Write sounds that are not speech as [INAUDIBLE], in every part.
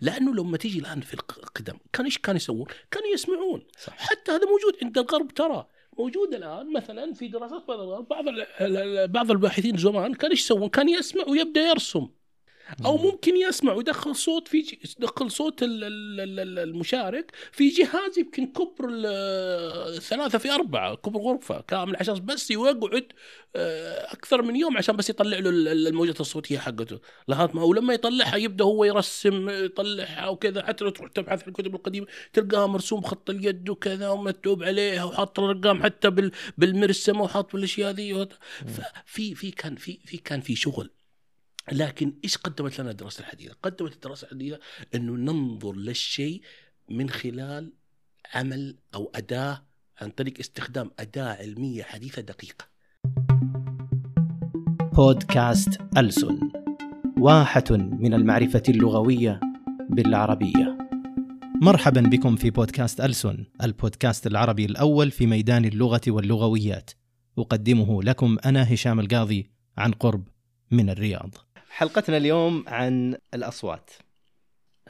لأنه لما تيجي الآن في القدم كان إيش كانوا يسوون؟ كانوا يسمعون صح. حتى هذا موجود عند الغرب ترى موجود الآن مثلا في دراسات بعض الغرب بعض الباحثين زمان كان إيش يسوون؟ كان يسمع ويبدأ يرسم أو ممكن يسمع ويدخل صوت في ج- يدخل صوت ال- ال- ال- ال- المشارك في جهاز يمكن كبر ال- ثلاثة في أربعة كبر غرفة كامل عشان بس يقعد آه، أكثر من يوم عشان بس يطلع له ال- ال- الموجات الصوتية حقته. لغاية ما ولما يطلعها يبدأ هو يرسم يطلعها وكذا حتى لو تروح تبحث في الكتب القديمة تلقاها مرسوم خط اليد وكذا ومكتوب عليها وحاط الأرقام حتى بال- بالمرسمة وحاط بالأشياء ذي. ففي في كان في في كان في شغل لكن إيش قدمت لنا الدراسة الحديثة؟ قدمت الدراسة الحديثة إنه ننظر للشيء من خلال عمل أو أداة عن طريق استخدام أداة علمية حديثة دقيقة. بودكاست ألسن واحة من المعرفة اللغوية بالعربية مرحبا بكم في بودكاست ألسن البودكاست العربي الأول في ميدان اللغة واللغويات أقدمه لكم أنا هشام القاضي عن قرب من الرياض حلقتنا اليوم عن الأصوات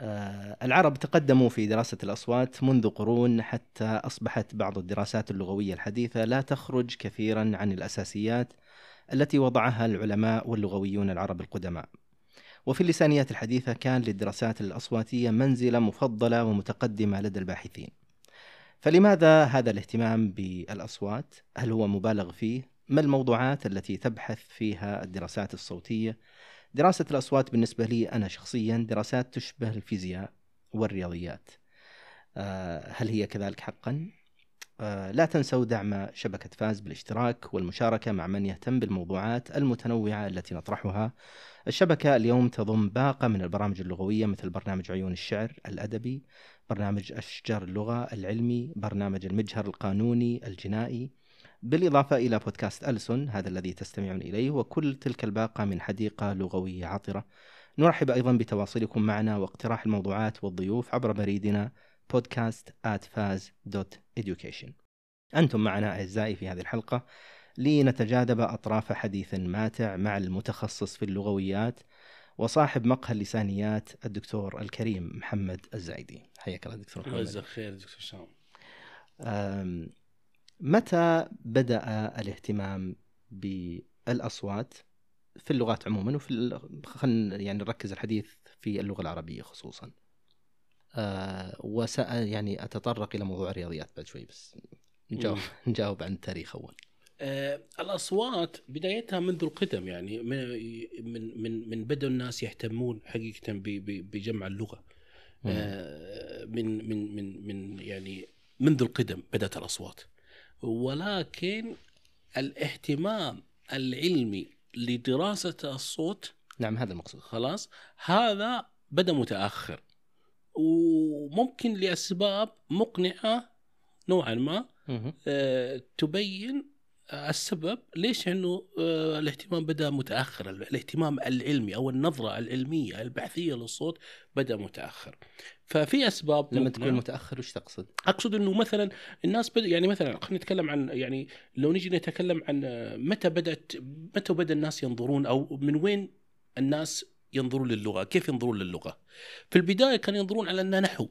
آه، العرب تقدموا في دراسة الأصوات منذ قرون حتى أصبحت بعض الدراسات اللغوية الحديثة لا تخرج كثيرا عن الأساسيات التي وضعها العلماء واللغويون العرب القدماء. وفي اللسانيات الحديثة كان للدراسات الأصواتية منزلة مفضلة ومتقدمة لدى الباحثين. فلماذا هذا الاهتمام بالأصوات؟ هل هو مبالغ فيه؟ ما الموضوعات التي تبحث فيها الدراسات الصوتية؟ دراسة الأصوات بالنسبة لي أنا شخصيا دراسات تشبه الفيزياء والرياضيات. آه، هل هي كذلك حقا؟ آه، لا تنسوا دعم شبكة فاز بالاشتراك والمشاركة مع من يهتم بالموضوعات المتنوعة التي نطرحها. الشبكة اليوم تضم باقة من البرامج اللغوية مثل برنامج عيون الشعر الأدبي، برنامج أشجار اللغة العلمي، برنامج المجهر القانوني الجنائي، بالإضافة إلى بودكاست ألسن هذا الذي تستمعون إليه وكل تلك الباقة من حديقة لغوية عطرة. نرحب أيضا بتواصلكم معنا واقتراح الموضوعات والضيوف عبر بريدنا podcast at faz.education أنتم معنا أعزائي في هذه الحلقة لنتجاذب أطراف حديث ماتع مع المتخصص في اللغويات وصاحب مقهى اللسانيات الدكتور الكريم محمد الزايدي حياك الله دكتور محمد خير دكتور هشام. متى بدأ الاهتمام بالأصوات في اللغات عموما وفي خلينا يعني نركز الحديث في اللغة العربية خصوصا. أه وس يعني أتطرق إلى موضوع الرياضيات بعد شوي بس نجاوب [LAUGHS] نجاوب عن التاريخ أول. آه، الأصوات بدايتها منذ القدم يعني من من من, من بدا الناس يهتمون حقيقة بجمع اللغة. آه، من من من من يعني منذ القدم بدأت الأصوات. ولكن الاهتمام العلمي لدراسة الصوت نعم هذا المقصود خلاص هذا بدا متأخر وممكن لأسباب مقنعة نوعا ما. آه، تبين السبب ليش انه آه، الاهتمام بدأ متأخر الاهتمام العلمي أو النظرة العلمية البحثية للصوت بدأ متأخر ففي أسباب لما. تكون متأخر وش تقصد؟ أقصد إنه مثلا الناس بد... يعني مثلا خلينا نتكلم عن يعني لو نجي نتكلم عن آه، متى بدأت متى بدأ الناس ينظرون أو من وين الناس ينظرون للغة، كيف ينظرون للغة؟ في البداية كانوا ينظرون على انها نحو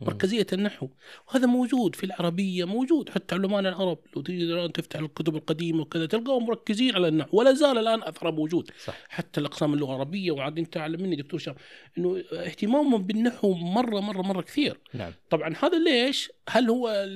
مركزية النحو. وهذا موجود في العربية موجود حتى علماء العرب. لو تيجي الآن تفتح الكتب القديمة وكذا تلقاهم مركزين على النحو. ولا زال الآن اثره موجود. صح. حتى الأقسام اللغة العربية وعاد أنت أعلم مني دكتور شام إنه اهتمامهم بالنحو مرة مرة مرة كثير. نعم. طبعا هذا ليش؟ هل هو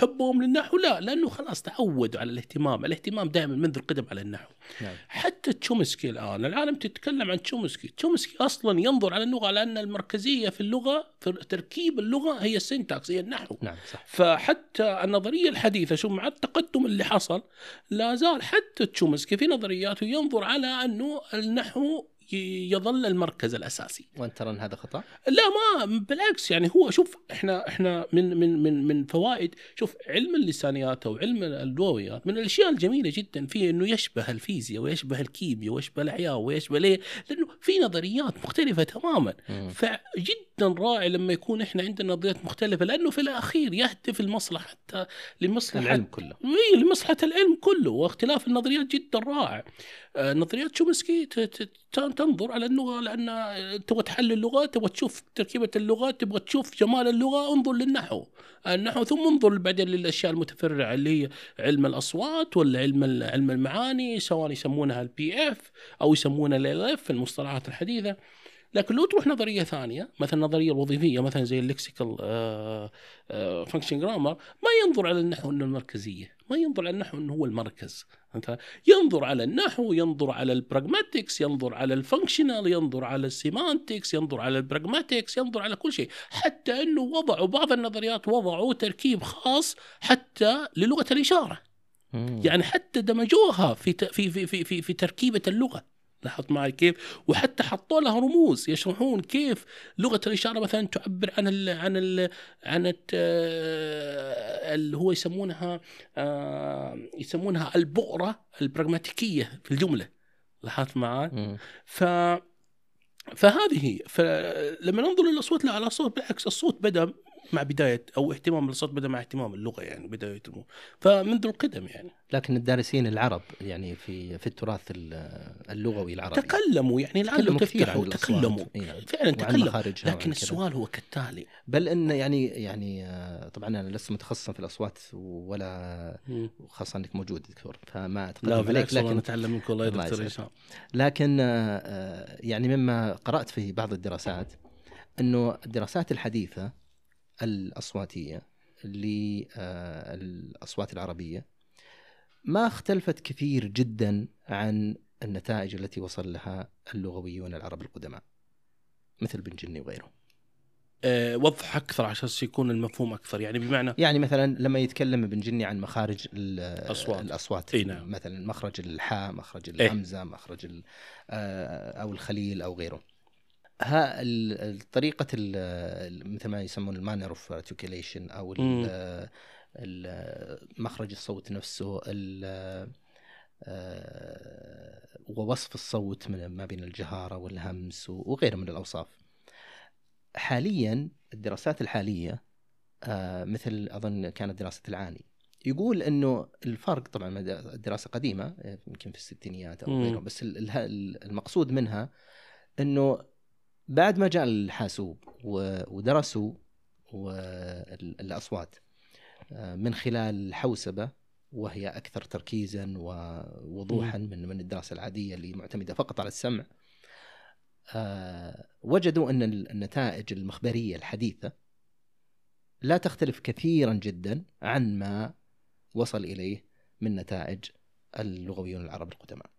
حبهم للنحو؟ لا لأنه خلاص تعودوا على الاهتمام، الاهتمام دائما منذ القدم على النحو. نعم حتى تشومسكي الآن، العالم تتكلم عن تشومسكي، تشومسكي أصلا ينظر على اللغة على ان المركزية في اللغة في تركيب اللغة هي السنتاكس هي النحو. نعم صح فحتى النظرية الحديثة شوف مع التقدم اللي حصل لا زال حتى تشومسكي في نظرياته ينظر على أنه النحو يظل المركز الأساسي. وأنت ترى أن هذا خطأ؟ لا ما بالعكس يعني هو شوف إحنا إحنا من من من من فوائد شوف علم اللسانيات أو علم اللغويات من الأشياء الجميلة جدا فيه إنه يشبه الفيزياء ويشبه الكيمياء ويشبه الأحياء ويشبه ليه؟ لأنه في نظريات مختلفة تماما مم. فجدا جدا رائع لما يكون إحنا عندنا نظريات مختلفة لأنه في الأخير يهدف المصلحة حتى لمصلحة العلم كله اي لمصلحة العلم كله واختلاف النظريات جدا رائع نظريات تشومسكي تنظر على اللغة لأن تبغى تحلل اللغة تبغى تشوف تركيبة اللغات تبغى تشوف جمال اللغة انظر للنحو. النحو ثم انظر بعدين للأشياء المتفرعة اللي هي علم الأصوات ولا علم علم المعاني سواء يسمونها ال PF أو يسمونها ال LF في المصطلحات الحديثة. لكن لو تروح نظرية ثانية مثلا النظريه الوظيفية مثلا زي ال lexical function grammar ما ينظر على النحو إنه المركزية ما ينظر على النحو إنه هو المركز ينظر على النحو ينظر على ال pragmatics ينظر على ال functional ينظر على ال semantics ينظر على ال pragmatics ينظر على كل شيء حتى إنه وضعوا بعض النظريات وضعوا تركيب خاص حتى للغة الإشارة. يعني حتى دمجوها في في في في, في تركيبة اللغة لاحظت معي كيف؟ وحتى حطوا لها رموز يشرحون كيف لغة الإشارة مثلا تعبر عن ال عن ال عن الت- آه، اللي هو يسمونها آه، يسمونها البؤرة البراغماتيكية في الجملة لاحظت معي؟ ف فهذه هي فلما ننظر للاصوات لا على الصوت بالعكس الصوت بدأ مع بداية أو اهتمام الصوت بدا مع اهتمام اللغة يعني بدايه فمنذ القدم يعني لكن الدارسين العرب يعني في في التراث ال- اللغوي العربي تكلموا يعني لعله تفتحوا. تكلموا نعم. فعلا تكلموا لكن. السؤال هو كالتالي بل إن يعني يعني آه، طبعا أنا لست متخصصا في الأصوات ولا خاصة إنك موجود دكتور فما أتقدم لا عليك لكن نتعلم منك والله يا دكتور. هشام لكن آه، آه، يعني مما قرأت في بعض الدراسات إنه الدراسات الحديثة الأصواتية للاصوات العربية ما اختلفت كثير جدا عن النتائج التي وصل لها اللغويون العرب القدماء مثل بن جني وغيره أه وضح أكثر عشان يكون المفهوم أكثر يعني بمعنى يعني مثلا لما يتكلم ابن جني عن مخارج ال- أصوات. الأصوات إي نعم. مثلا مخرج الحاء مخرج إيه. الهمزة مخرج ال- آه، أو الخليل أو غيره ها ال- الطريقة ال- مثل ما يسمون ال manner of articulation أو مخرج الصوت نفسه آه، ووصف الصوت من ما بين الجهارة والهمس وغيره من الأوصاف. حاليا الدراسات الحالية آه، مثل أظن كانت دراسة العاني. يقول إنه الفرق طبعا الدراسه قديمة يمكن في الستينيات أو. غيره بس ال- ال- المقصود منها إنه بعد ما جاء الحاسوب ودرسوا الاصوات آه، من خلال الحوسبه وهي أكثر تركيزا ووضوحا من من الدراسة العادية اللي معتمدة فقط على السمع آه، وجدوا أن ال- النتائج المخبرية الحديثة لا تختلف كثيرا جدا عن ما وصل إليه من نتائج اللغويون العرب القدماء.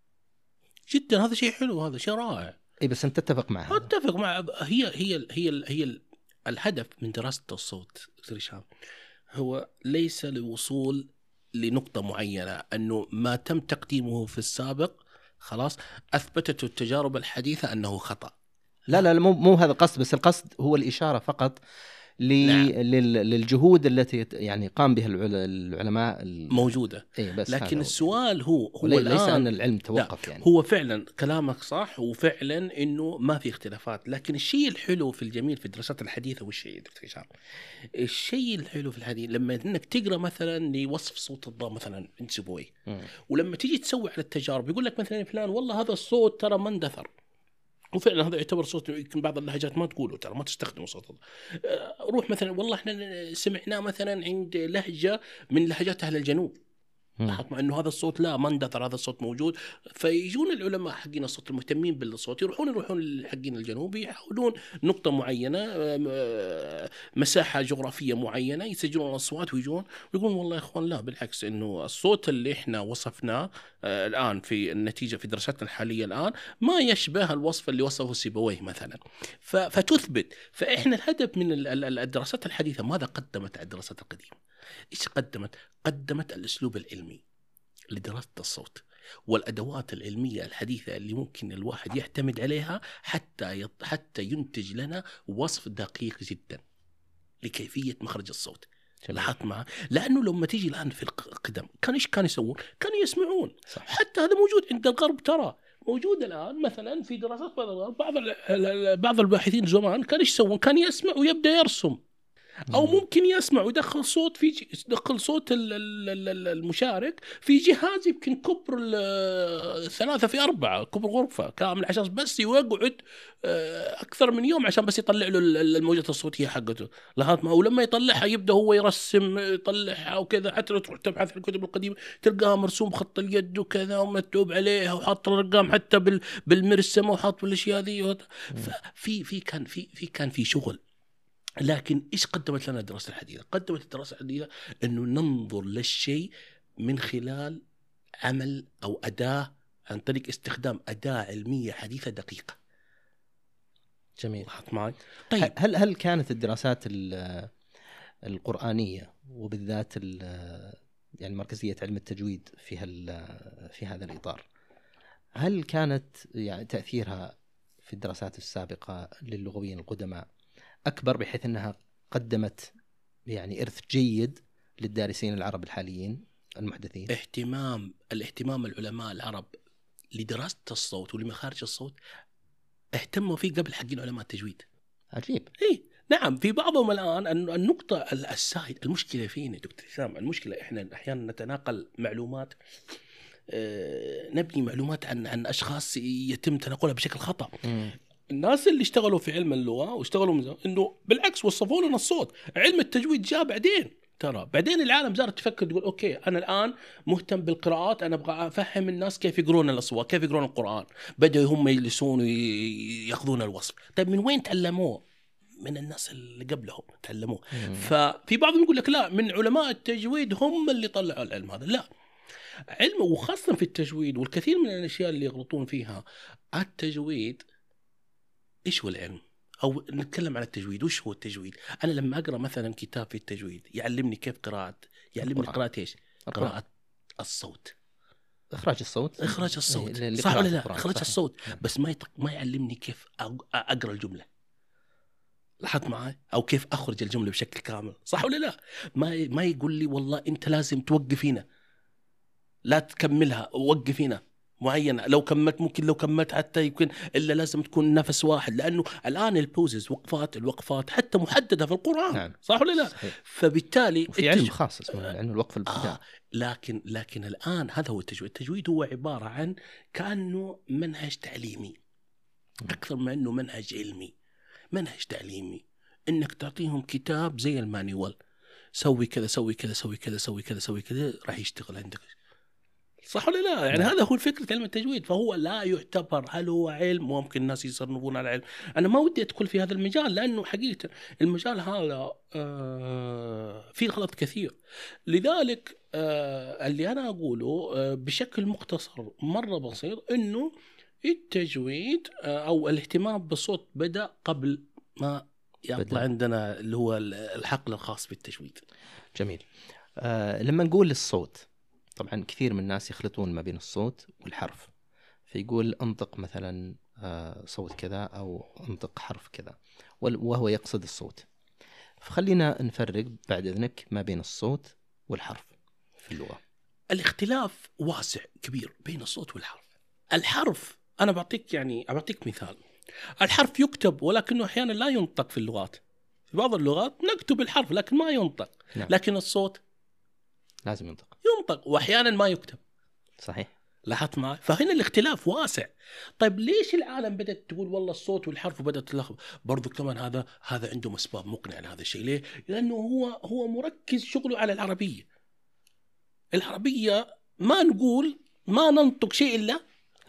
جدا هذا شيء حلو هذا شيء رائع اي بس أنت تتفق مع هذا. أتفق مع هي هي هي هي الهدف من دراسة الصوت دكتور هشام هو ليس للوصول لنقطة معينة أنه ما تم تقديمه في السابق خلاص أثبتته التجارب الحديثة أنه خطأ لا لا مو مو هذا القصد بس القصد هو الإشارة فقط. نعم. لل... للجهود التي يعني قام بها العل... العلماء ال... موجودة إيه بس لكن. السؤال هو هو ولي- ليس الآن أن العلم توقف يعني هو فعلا كلامك صح وفعلا إنه ما في اختلافات لكن الشيء الحلو في الجميل في الدراسات الحديثة وش هي دكتور هشام؟ الشيء الحلو في الحديث لما إنك تقرأ مثلا لوصف صوت الضاء مثلا مم. ولما تيجي تسوي على التجارب يقول لك مثلا فلان والله هذا الصوت ترى ما اندثر وفعلا هذا يعتبر صوت يمكن بعض اللهجات ما تقوله ترى ما تستخدمه صوت. آه، روح مثلا والله إحنا سمعناه مثلا عند لهجة من لهجات أهل الجنوب مع إنه هذا الصوت لا ما اندثر هذا الصوت موجود. فيجون العلماء حقين الصوت المهتمين بالصوت يروحون يروحون حقين الجنوب يحاولون نقطة معينة آه، مساحة جغرافية معينة يسجلون الأصوات ويجون ويقولون والله يا إخوان لا بالعكس إنه الصوت اللي إحنا وصفناه آه، الآن في النتيجة في دراساتنا الحالية الآن ما يشبه الوصف اللي وصفه سيبويه مثلا. فتثبت. فإحنا الهدف من ال- ال- الدراسات الحديثة ماذا قدمت الدراسات القديمة؟ إيش قدمت؟ قدمت الأسلوب العلمي لدراسة الصوت والأدوات العلمية الحديثة اللي ممكن الواحد يعتمد عليها حتى يط... حتى ينتج لنا وصف دقيق جدا لكيفية مخرج الصوت. لاحظت معه لأنه لما تيجي الآن في القدم كان إيش كانوا يسوون؟ كانوا يسمعون صح حتى هذا موجود عند الغرب ترى موجوده الآن مثلا في دراسات بعض بعض بعض الباحثين زمان كان إيش يسوون؟ كان يسمع ويبدأ يرسم أو ممكن يسمع ويدخل صوت في يدخل صوت ال- ال- ال- ال- المشارك في جهاز يمكن كبر ثلاثة في أربعة كبر غرفة كامل عشان بس يقعد آه، أكثر من يوم عشان بس يطلع له ال- ال- الموجات الصوتية حقته. لاحظت ما ولما يطلعها يبدأ هو يرسم يطلعها وكذا حتى لو تروح تبحث في الكتب القديمة تلقاها مرسوم خط اليد وكذا ومكتوب عليها وحاط الأرقام حتى بال بالمرسمة وحاط بالأشياء ذي. ففي في كان في في كان في شغل. لكن إيش قدمت لنا الدراسة الحديثة؟ قدمت الدراسة الحديثة أنه ننظر للشيء من خلال عمل أو أداة عن طريق استخدام أداة علمية حديثة دقيقة. جميل لاحظت معي؟ طيب هل هل كانت الدراسات ال- القرآنية وبالذات ال- يعني مركزية علم التجويد في في هذا الإطار هل كانت يعني تأثيرها في الدراسات السابقة للغويين القدماء أكبر بحيث أنها قدمت يعني إرث جيد للدارسين العرب الحاليين المحدثين. اهتمام الاهتمام العلماء العرب لدراسة الصوت ولمخارج الصوت اهتموا فيه قبل حقين علماء التجويد. عجيب. اي نعم في بعضهم الآن الن- النقطة ال- السائد المشكلة فينا دكتور هشام؟ المشكلة إحنا أحيانا نتناقل معلومات آه، نبني معلومات عن عن أشخاص يتم تناقلها بشكل خطأ. الناس اللي اشتغلوا في علم اللغة واشتغلوا إنه بالعكس وصفوا لنا الصوت. علم التجويد جاء بعدين. ترى بعدين العالم صارت تفكر تقول أوكي أنا الآن مهتم بالقراءات أنا أبغى أفهم الناس كيف يقرون الأصوات كيف يقرون القرآن. بدأوا هم يجلسون وياخذون الوصف. طيب من وين تعلموه؟ من الناس اللي قبلهم تعلموه. ففي بعضهم يقول لك لا من علماء التجويد هم اللي طلعوا العلم هذا. لا. علم وخاصة في التجويد والكثير من الأشياء اللي يغلطون فيها التجويد إيش هو العلم؟ أو نتكلم عن التجويد وش هو التجويد؟ أنا لما أقرأ مثلا كتاب في التجويد يعلمني كيف قراءة يعلمني القرآن. قراءة؟ القرآن. قراءة الصوت إخراج الصوت إخراج الصوت صح ولا لا؟ صحيح. الصوت نعم. بس ما يط... ما يعلمني كيف أقرأ الجملة لاحظت معي أو كيف أخرج الجملة بشكل كامل صح ولا لا ما ما يقول لي والله أنت لازم توقف هنا لا تكملها وقف هنا معينه لو كملت ممكن لو كملت حتى يمكن إلا لازم تكون نفس واحد لأنه الآن ال pauses وقفات الوقفات حتى محددة في القرآن نعم. صح ولا لا؟ صحيح. فبالتالي وفي علم خاص اسمه علم الوقف الابتداء. آه. لكن لكن الآن هذا هو التجويد، التجويد هو عبارة عن كأنه منهج تعليمي. أكثر من إنه منهج علمي. منهج تعليمي. إنك تعطيهم كتاب زي ال manual. سوي كذا سوي كذا سوي كذا سوي كذا سوي كذا راح يشتغل عندك. صح ولا لا؟ يعني نعم. هذا هو فكره علم التجويد فهو لا يعتبر هل هو علم ممكن الناس يصنفون على علم أنا ما ودي أدخل في هذا المجال لأنه حقيقة المجال هذا آه فيه غلط كثير لذلك آه اللي أنا أقوله آه بشكل مختصر مرة بسيط إنه التجويد آه أو الاهتمام بالصوت بدأ قبل ما يطلع. عندنا اللي هو الحقل الخاص بالتجويد جميل آه لما نقول الصوت طبعا كثير من الناس يخلطون ما بين الصوت والحرف. فيقول انطق مثلا آه صوت كذا أو انطق حرف كذا وهو يقصد الصوت. فخلينا نفرق بعد إذنك ما بين الصوت والحرف في اللغة. الاختلاف واسع كبير بين الصوت والحرف. الحرف أنا بعطيك يعني بعطيك مثال. الحرف يكتب ولكنه أحيانا لا ينطق في اللغات. في بعض اللغات نكتب الحرف لكن ما ينطق. نعم. لكن الصوت لازم ينطق. ينطق واحيانا ما يكتب. صحيح. لاحظت معي فهنا الاختلاف واسع. طيب ليش العالم بدأت تقول والله الصوت والحرف وبدأت تلخبط برضو كمان هذا هذا عندهم اسباب مقنعه لهذا الشيء. ليه؟ لأنه هو هو مركز شغله على العربية. العربية ما نقول ما ننطق شيء إلا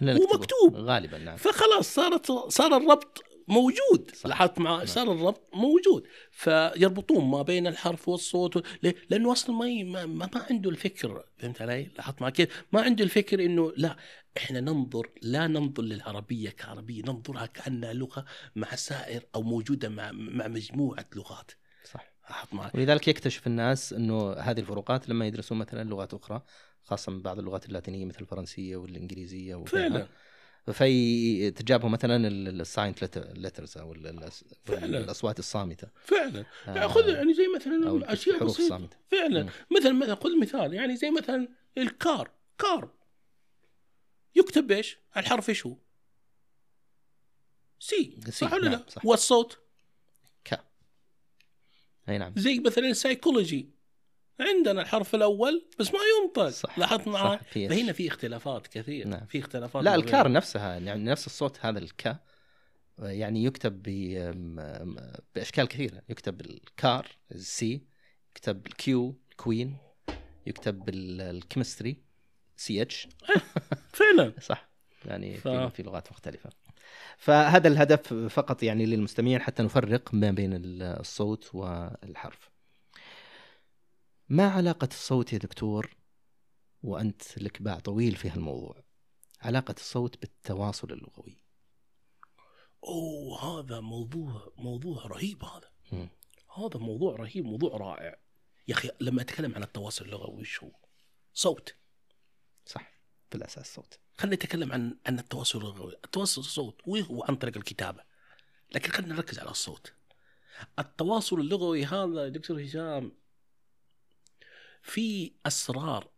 لا هو نكتبه. مكتوب. غالبا نعم. فخلاص صارت صار الربط موجود صح. لاحظت نعم. صار الربط موجود فيربطون ما بين الحرف والصوت ليه؟ لأنه أصلا ما, ي- ما, ما ما عنده الفكر فهمت علي؟ لاحظت معي كيف؟ ما عنده الفكر إنه لا إحنا ننظر لا ننظر للعربية كعربية ننظرها كأنها لغة مع سائر أو موجودة مع مع مجموعة لغات صح لاحظت معي؟ ولذلك يكتشف الناس إنه هذه الفروقات لما يدرسون مثلا لغات أخرى خاصه من بعض اللغات اللاتينية مثل الفرنسية والإنجليزية وغيرها. فعلا فيتجابوا مثلا ال silent letters أو. الأصوات الصامتة. فعلا. آه، خذ يعني زي مثلا أو اشياء بسيطه الصامتة. فعلا. مثلا مثلا خذ مثال. يعني زي مثلا ال car. car. يكتب إيش؟ الحرف إيش هو؟ C صح ولا نعم، لا؟ صح. والصوت ك. أي نعم. زي مثلا السايكولوجي عندنا الحرف الأول بس ما ينطق. صح، لاحظت معي؟ صح، في- فهنا في اختلافات كثير نعم. في اختلافات لا ما بين- ال car نفسها يعني نفس الصوت هذا الك يعني يكتب ب بأشكال كثيرة. يكتب الكار السي يكتب الكيو الكوين يكتب بالكيمستري سي إتش. فعلا. [LAUGHS] صح يعني ف- في, في لغات مختلفة. فهذا الهدف فقط يعني للمستمعين حتى نفرق ما بين الصوت والحرف. ما علاقة الصوت يا دكتور؟ وأنت لك باع طويل في هالموضوع. علاقة الصوت بالتواصل اللغوي. أوه هذا موضوع موضوع رهيب هذا. مم. هذا موضوع رهيب موضوع رائع. يا أخي لما أتكلم عن التواصل اللغوي وش هو؟ صوت. صح في الأساس صوت. خلينا نتكلم عن عن التواصل اللغوي، التواصل الصوت وهو عن طريق الكتابة. لكن خلينا نركز على الصوت. التواصل اللغوي هذا دكتور هشام في أسرار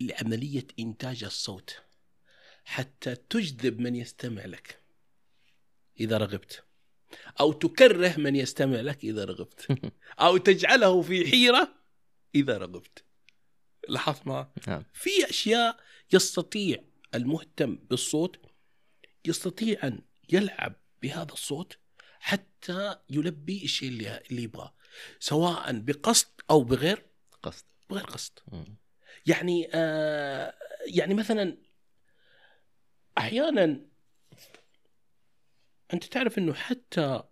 لعملية إنتاج الصوت حتى تجذب من يستمع لك إذا رغبت أو تكره من يستمع لك إذا رغبت [LAUGHS] أو تجعله في حيرة إذا رغبت. لاحظت معي؟ نعم في أشياء يستطيع المهتم بالصوت يستطيع أن يلعب بهذا الصوت حتى يلبي الشيء اللي اللي يبغاه سواء بقصد أو بغير قصد بغير قصد. يعني آه يعني مثلا أحيانا أنت تعرف إنه حتى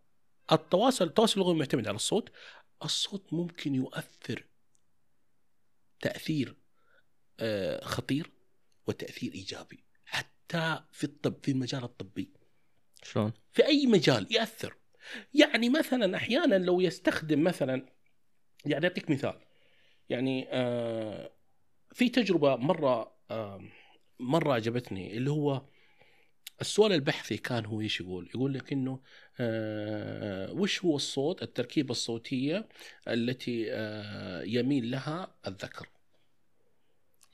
التواصل التواصل اللغوي معتمد على الصوت. الصوت ممكن يؤثر تأثير آه خطير وتأثير إيجابي حتى في الطب في المجال الطبي. شلون؟ في أي مجال يأثر. يعني مثلا أحيانا لو يستخدم مثلا يعني أعطيك مثال. يعني آه في تجربة مرة آه مرة عجبتني اللي هو السؤال البحثي كان هو إيش يقول؟ يقول لك إنه آه وش هو الصوت التركيبة الصوتية التي آه يميل لها الذكر؟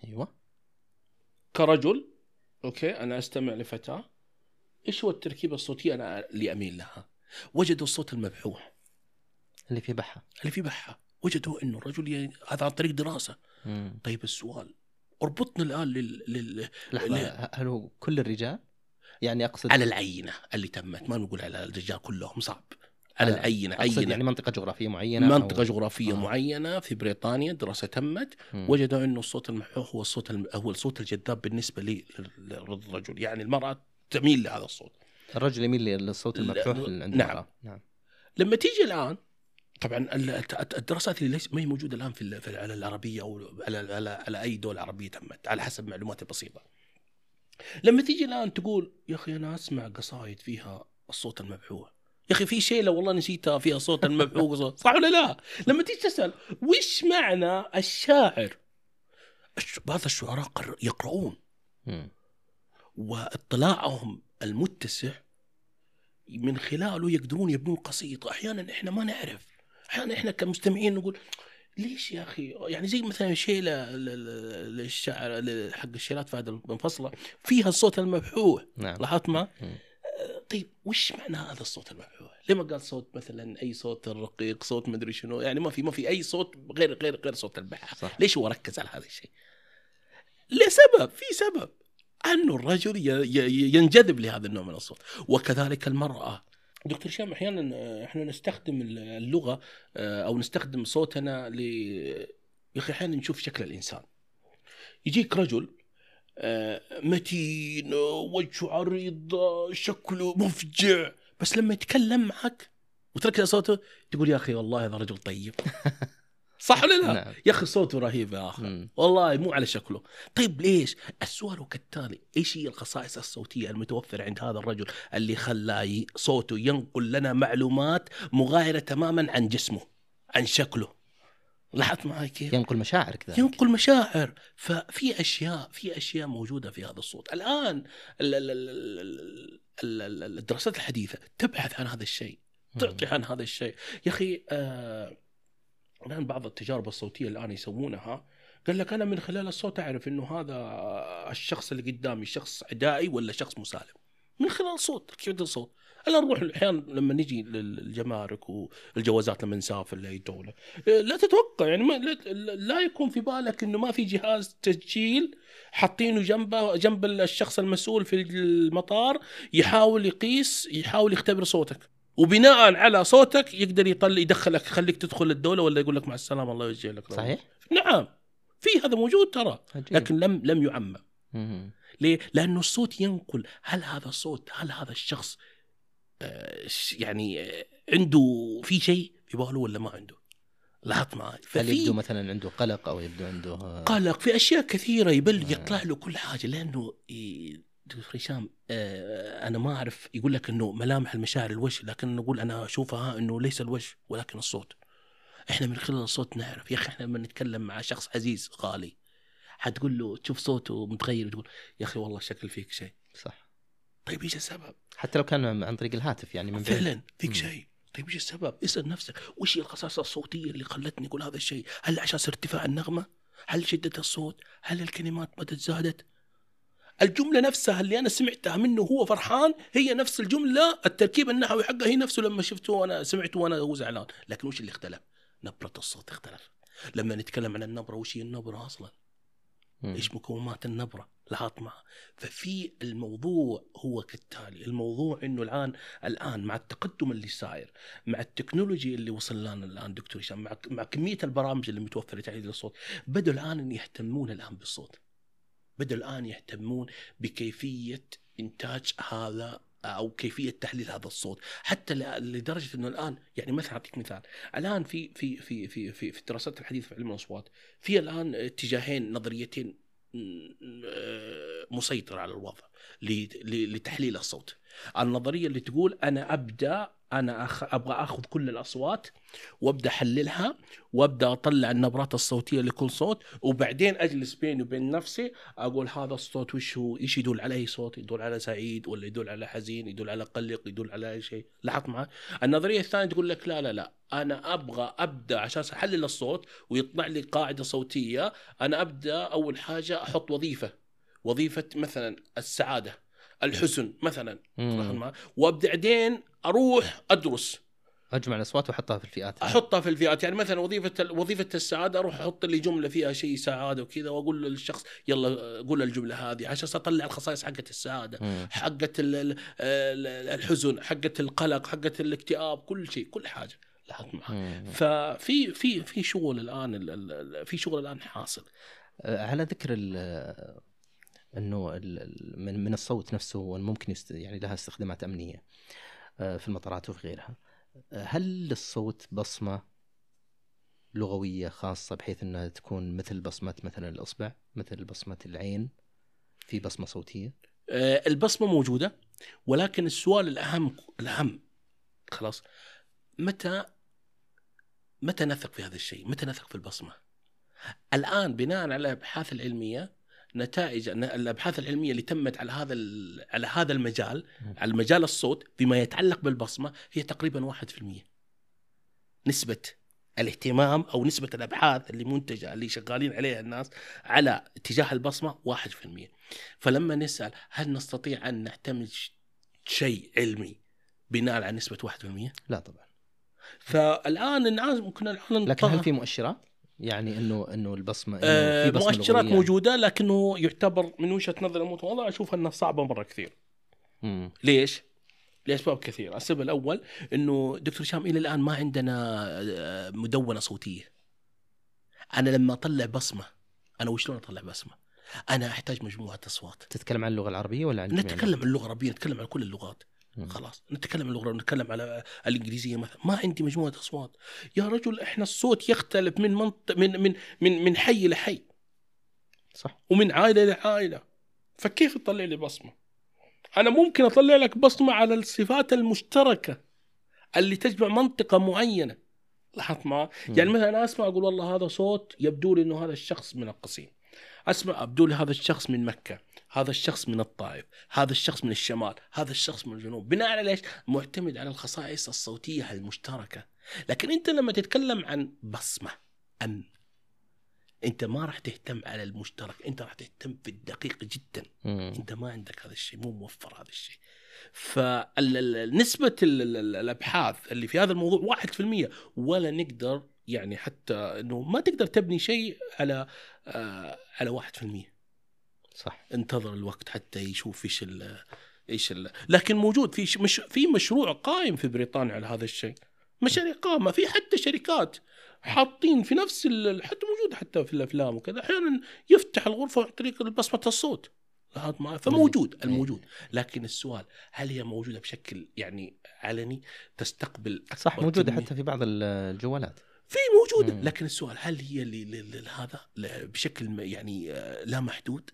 أيوه كرجل أوكي أنا أستمع لفتاة إيش هو التركيبة الصوتية أنا اللي أميل لها؟ وجدوا الصوت المبحوح اللي في بحة اللي في بحة وجدوا إنه الرجل ي... هذا عن طريق دراسة مم. طيب السؤال أربطنا الآن لل... لل... لحظة. هل هو كل الرجال؟ يعني أقصد على العينة اللي تمت ما نقول على الرجال كلهم صعب على آه، العينة أقصد عينة يعني منطقة جغرافية معينة منطقة أو... جغرافية آه. معينة في بريطانيا دراسة تمت مم. وجدوا إنه الصوت المحوح هو الصوت الم... هو الصوت الجذاب بالنسبة لي- للرجل يعني المرأة تميل لهذا الصوت الرجل يميل للصوت المفتوح عند نعم. المرأة نعم لما تيجي الآن طبعا الدراسات اللي ليس ما هي موجودة الآن في على العربية أو على على, على أي دوله عربية تمت على حسب معلوماتي البسيطه. لما تيجي الآن تقول يا أخي أنا أسمع قصايد فيها الصوت المبحوح. يا أخي في شيء لو والله نسيتها فيها صوت المبحوح [LAUGHS] صح ولا لا؟ لما تيجي تسأل وش معنى الشاعر؟ الش- بعض الشعراء قر- يقرؤون. واطلاعهم المتسع من خلاله يقدرون يبنون قصيدة أحيانا إحنا ما نعرف أحيانا إحنا كمستمعين نقول ليش يا أخي؟ يعني زي مثلا ل- للشعر حق الشيلات فهد المنفصلة فيها الصوت المبحوح نعم. لاحظت ما؟ طيب وش معنى هذا الصوت المبحوح؟ ليه ما قال صوت مثلا أي صوت رقيق صوت مدري شنو؟ يعني ما في ما في أي صوت غير غير غير صوت البحر. صح. ليش هو ركز على هذا الشيء؟ لسبب في سبب. انه الرجل ينجذب لهذا النوع من الصوت. وكذلك المرأة. دكتور هشام أحيانا آه، إحنا نستخدم اللغة آه، أو نستخدم صوتنا ل يا أخي أحيانا نشوف شكل الإنسان. يجيك رجل آه، متين وجهه عريض شكله مفجع بس لما يتكلم معك وتركز صوته تقول يا أخي والله هذا رجل طيب. [LAUGHS] صح ولا لا؟ نعم. يا أخي صوته رهيب يا أخي. مم. والله مو على شكله. طيب ليش؟ السؤال هو كالتالي إيش هي الخصائص الصوتية المتوفرة عند هذا الرجل اللي خلاه صوته ينقل لنا معلومات مغايرة تماما عن جسمه عن شكله؟ لاحظت معي كيف؟ ينقل مشاعر كذا ينقل مشاعر. ففي أشياء في أشياء موجودة في هذا الصوت. الآن ال- ال- ال- ال- ال- ال- الدراسات الحديثة تبحث عن هذا الشيء تعطي عن هذا الشيء. يا أخي آه الآن بعض التجارب الصوتية الآن يسوونها. قال لك أنا من خلال الصوت أعرف إنه هذا الشخص اللي قدامي شخص عدائي ولا شخص مسالم. من خلال الصوت كيف الصوت الآن نروح أحيانا لما نجي للجمارك والجوازات لما نسافر لأي دولة. لا تتوقع يعني ما لا يكون في بالك إنه ما في جهاز تسجيل حاطينه جنبه جنب الشخص المسؤول في المطار يحاول يقيس يحاول يختبر صوتك. وبناء على صوتك يقدر يطلع يدخلك يخليك تدخل الدولة ولا يقول لك مع السلامة الله يوجه لك صحيح؟ نعم. في هذا موجود ترى لكن لم لم يعمم. ليه؟ لأنه الصوت ينقل. هل هذا الصوت هل هذا الشخص آه، يعني آه، عنده في شيء في باله ولا ما عنده؟ لاحظت معي هل يبدو مثلا عنده قلق أو يبدو عنده آه، قلق في أشياء كثيرة يبل يطلع له كل حاجة لأنه دكتور هشام أنا ما أعرف يقول لك إنه ملامح المشاعر الوجه لكن نقول أنا أشوفها إنه ليس الوجه ولكن الصوت إحنا من خلال الصوت نعرف يا أخي إحنا لما نتكلم مع شخص عزيز غالي حتقول له تشوف صوته متغير تقول يا أخي والله شكل فيك شيء صح طيب إيش السبب؟ حتى لو كان عن طريق الهاتف يعني من فعلا فيك شيء طيب إيش السبب؟ اسأل نفسك وش هي الخصائص الصوتية اللي خلتني أقول هذا الشيء؟ هل عشان ارتفاع النغمة؟ هل شدة الصوت؟ هل الكلمات بدت زادت؟ الجملة نفسها اللي أنا سمعتها منه وهو فرحان هي نفس الجملة التركيب النحوي حقها هي نفسه لما شفته وأنا سمعته وأنا هو زعلان، لكن وش اللي اختلف؟ نبرة الصوت اختلف. لما نتكلم عن النبرة وش هي النبرة أصلا؟ إيش مكونات النبرة معه ففي الموضوع هو كالتالي الموضوع إنه الان الآن مع التقدم اللي صاير مع التكنولوجي اللي وصل لنا الآن دكتور هشام مع, مع كمية البرامج اللي متوفرة تعديل الصوت بدوا الآن يهتمون الآن بالصوت بدوا الآن يهتمون بكيفية إنتاج هذا أو كيفية تحليل هذا الصوت. حتى لدرجة إنه الآن يعني مثلا أعطيك مثال. الآن في في في في في, في الدراسات الحديثه في علم الأصوات في الآن اتجاهين نظريتين مسيطر على الوضع. لتحليل الصوت النظرية اللي تقول أنا أبدأ أنا أخ... أبغى أخذ كل الأصوات وأبدأ أحللها وأبدأ أطلع النبرات الصوتية لكل صوت وبعدين أجلس بيني وبين نفسي أقول هذا الصوت وش هو؟ إيش يدل على أي صوت؟ يدل على سعيد ولا يدل على حزين؟ يدل على قلق؟ يدل على أي شيء؟ لاحظت معي؟ النظرية الثانية تقول لك لا لا لا أنا أبغى أبدأ عشان أحلل الصوت ويطلع لي قاعدة صوتية أنا أبدأ أول حاجة أحط وظيفة وظيفة مثلا السعادة الحزن مثلا وبعدين أروح أدرس. أجمع الأصوات وأحطها في الفئات. أحطها في الفئات. يعني مثلا وظيفة وظيفة السعادة أروح أحط لي جملة فيها شيء سعادة وكذا وأقول للشخص يلا قول الجملة هذه عشان أطلع الخصائص حقت السعادة حقت الحزن حقت القلق حقت الاكتئاب كل شيء كل حاجة لاحظت معها ففي في في شغل الآن في شغل الآن حاصل. أه، على ذكر إنه من الصوت نفسه ممكن يعني لها استخدامات أمنية أه، في المطارات وفي غيرها هل للصوت بصمة لغوية خاصة بحيث إنها تكون مثل بصمة مثلا الأصبع مثل بصمة العين في بصمة صوتية أه، البصمة موجودة ولكن السؤال الأهم الأهم خلاص متى متى نثق في هذا الشيء؟ متى نثق في البصمة؟ الآن بناء على الابحاث العلمية نتائج الأبحاث العلمية اللي تمت على هذا على هذا المجال على مجال الصوت فيما يتعلق بالبصمة هي تقريبا 1% نسبة الاهتمام أو نسبة الأبحاث اللي منتجة اللي شغالين عليها الناس على اتجاه البصمة 1% فلما نسأل هل نستطيع أن نعتمد شيء علمي بناء على نسبة 1%؟ لا طبعا فالآن الناس ممكن الآن لكن هل في مؤشرات؟ يعني إنه إنه البصمة إنه آه في مؤشرات يعني. موجودة لكنه يعتبر من وجهة نظر المتواضعه أشوف انها صعبة مرة كثير. مم. ليش؟ لأسباب كثيرة، السبب الأول إنه دكتور هشام إلى الآن ما عندنا آه، مدونة صوتية. أنا لما أطلع بصمة أنا وشلون أطلع بصمة؟ أنا أحتاج مجموعة أصوات. تتكلم عن اللغة العربية ولا عن نتكلم عن اللغة العربية، نتكلم عن كل اللغات. خلاص نتكلم اللغة نتكلم على الإنجليزية مثلا. ما عندي مجموعة أصوات. يا رجل إحنا الصوت يختلف من منطق من من من من حي لحي. صح. ومن عائلة لعائلة. فكيف تطلع لي بصمة؟ أنا ممكن أطلع لك بصمة على الصفات المشتركة اللي تجمع منطقة معينة. لاحظت ما؟ يعني مثلا أنا أسمع أقول والله هذا صوت يبدو لي إنه هذا الشخص من القصيم. أسمع أبدو لي هذا الشخص من مكة. هذا الشخص من الطائف هذا الشخص من الشمال هذا الشخص من الجنوب. بناء على ليش معتمد على الخصائص الصوتية المشتركة. لكن أنت لما تتكلم عن بصمة امن أنت ما راح تهتم على المشترك أنت راح تهتم في الدقيق جدا. مم. أنت ما عندك هذا الشيء مو موفر هذا الشيء. فنسبة الأبحاث اللي في هذا الموضوع 1% ولا نقدر يعني حتى إنه ما تقدر تبني شيء على آه على 1% صح انتظر الوقت حتى يشوف إيش ال إيش ال لكن موجود في مش في مشروع قائم في بريطانيا على هذا الشيء مشاريع قائمه في حتى شركات حاطين في نفس. حتى موجوده حتى في الأفلام وكذا أحيانا يفتح الغرفة عن طريق بصمة الصوت فموجود. الموجود لكن السؤال هل هي موجودة بشكل يعني علني تستقبل صح موجودة؟ حتى في بعض ال- الجوالات في موجودة. لكن السؤال هل هي هذا بشكل يعني آه، لا محدود؟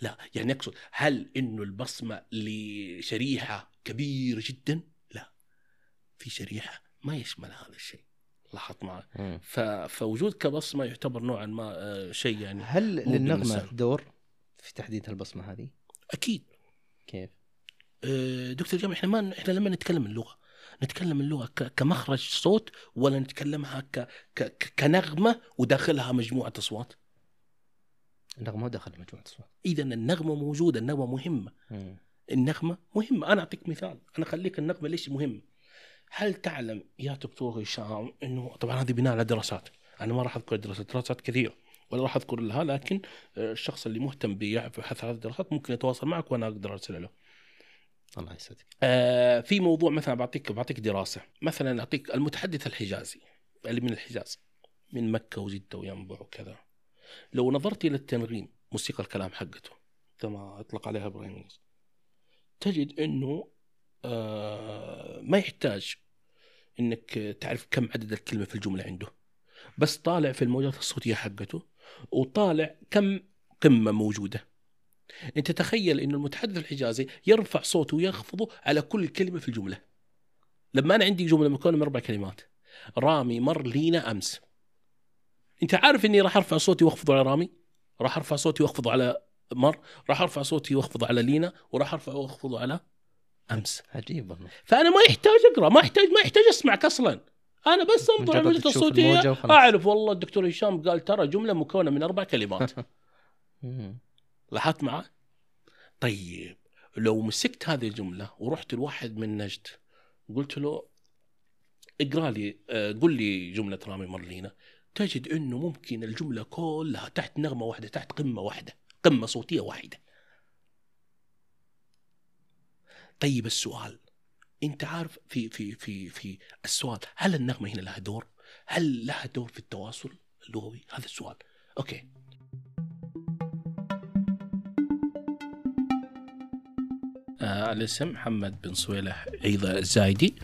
لا يعني أقصد هل إنه البصمة لشريحة كبيرة جدا؟ لا في شريحة ما يشمل هذا الشيء لاحظت معي. فوجود كبصمة يعتبر نوعا ما آه، شيء يعني هل للنغمة. دور في تحديد هالبصمة هذه؟ أكيد كيف؟ آه، دكتور جامع إحنا ما إحنا لما نتكلم اللغة نتكلم اللغة ك... كمخرج صوت ولا نتكلمها. ك... ك- كنغمة وداخلها مجموعة أصوات النغمة دخل مجموعة أصوات. اذا النغمة موجودة النغمة مهمة. النغمة مهمة. أنا أعطيك مثال. أنا أخليك النغمة ليش مهمة؟ هل تعلم يا دكتور هشام إنه طبعا هذه بناء على دراسات. أنا ما راح أذكر دراسات. دراسات كثيرة. ولا راح أذكر لها لكن الشخص اللي مهتم ببحث هذه الدراسات ممكن يتواصل معك وأنا أقدر أرسل له. الله يسعدك. آه، في موضوع مثلا بعطيك بعطيك دراسة. مثلا أعطيك المتحدث الحجازي. اللي من الحجاز. من مكة وجدة وينبع وكذا. لو نظرت إلى التنغيم موسيقى الكلام حقته كما أطلق عليها إبراهيم تجد إنه آه، ما يحتاج إنك تعرف كم عدد الكلمة في الجملة عنده. بس طالع في الموجات الصوتية حقته وطالع كم قمة موجودة. أنت تخيل إنه المتحدث الحجازي يرفع صوته ويخفضه على كل كلمة في الجملة. لما أنا عندي جملة مكونه من أربع كلمات رامي مر لينا أمس. أنت عارف إني راح أرفع صوتي واخفضه على رامي؟ راح أرفع صوتي واخفضه على مر؟ راح أرفع صوتي واخفضه على لينا؟ وراح أرفع واخفضه على أمس. عجيب والله. فأنا ما يحتاج أقرأ ما يحتاج ما يحتاج أسمعك أصلا. أنا بس أنظر على وخلاص. أعرف والله الدكتور هشام قال ترى جملة مكونة من أربع كلمات. [LAUGHS] لاحظت معه؟ طيب لو مسكت هذه الجملة ورحت لواحد من نجد قلت له اقرأ لي آه، قل لي جملة رامي مرلينا تجد إنه ممكن الجملة كلها تحت نغمة واحدة تحت قمة واحدة قمة صوتية واحدة طيب السؤال أنت عارف في في في في السؤال هل النغمة هنا لها دور؟ هل لها دور في التواصل اللغوي؟ هذا السؤال. okay. آه الاسم محمد بن صويلح عيضة الزايدي.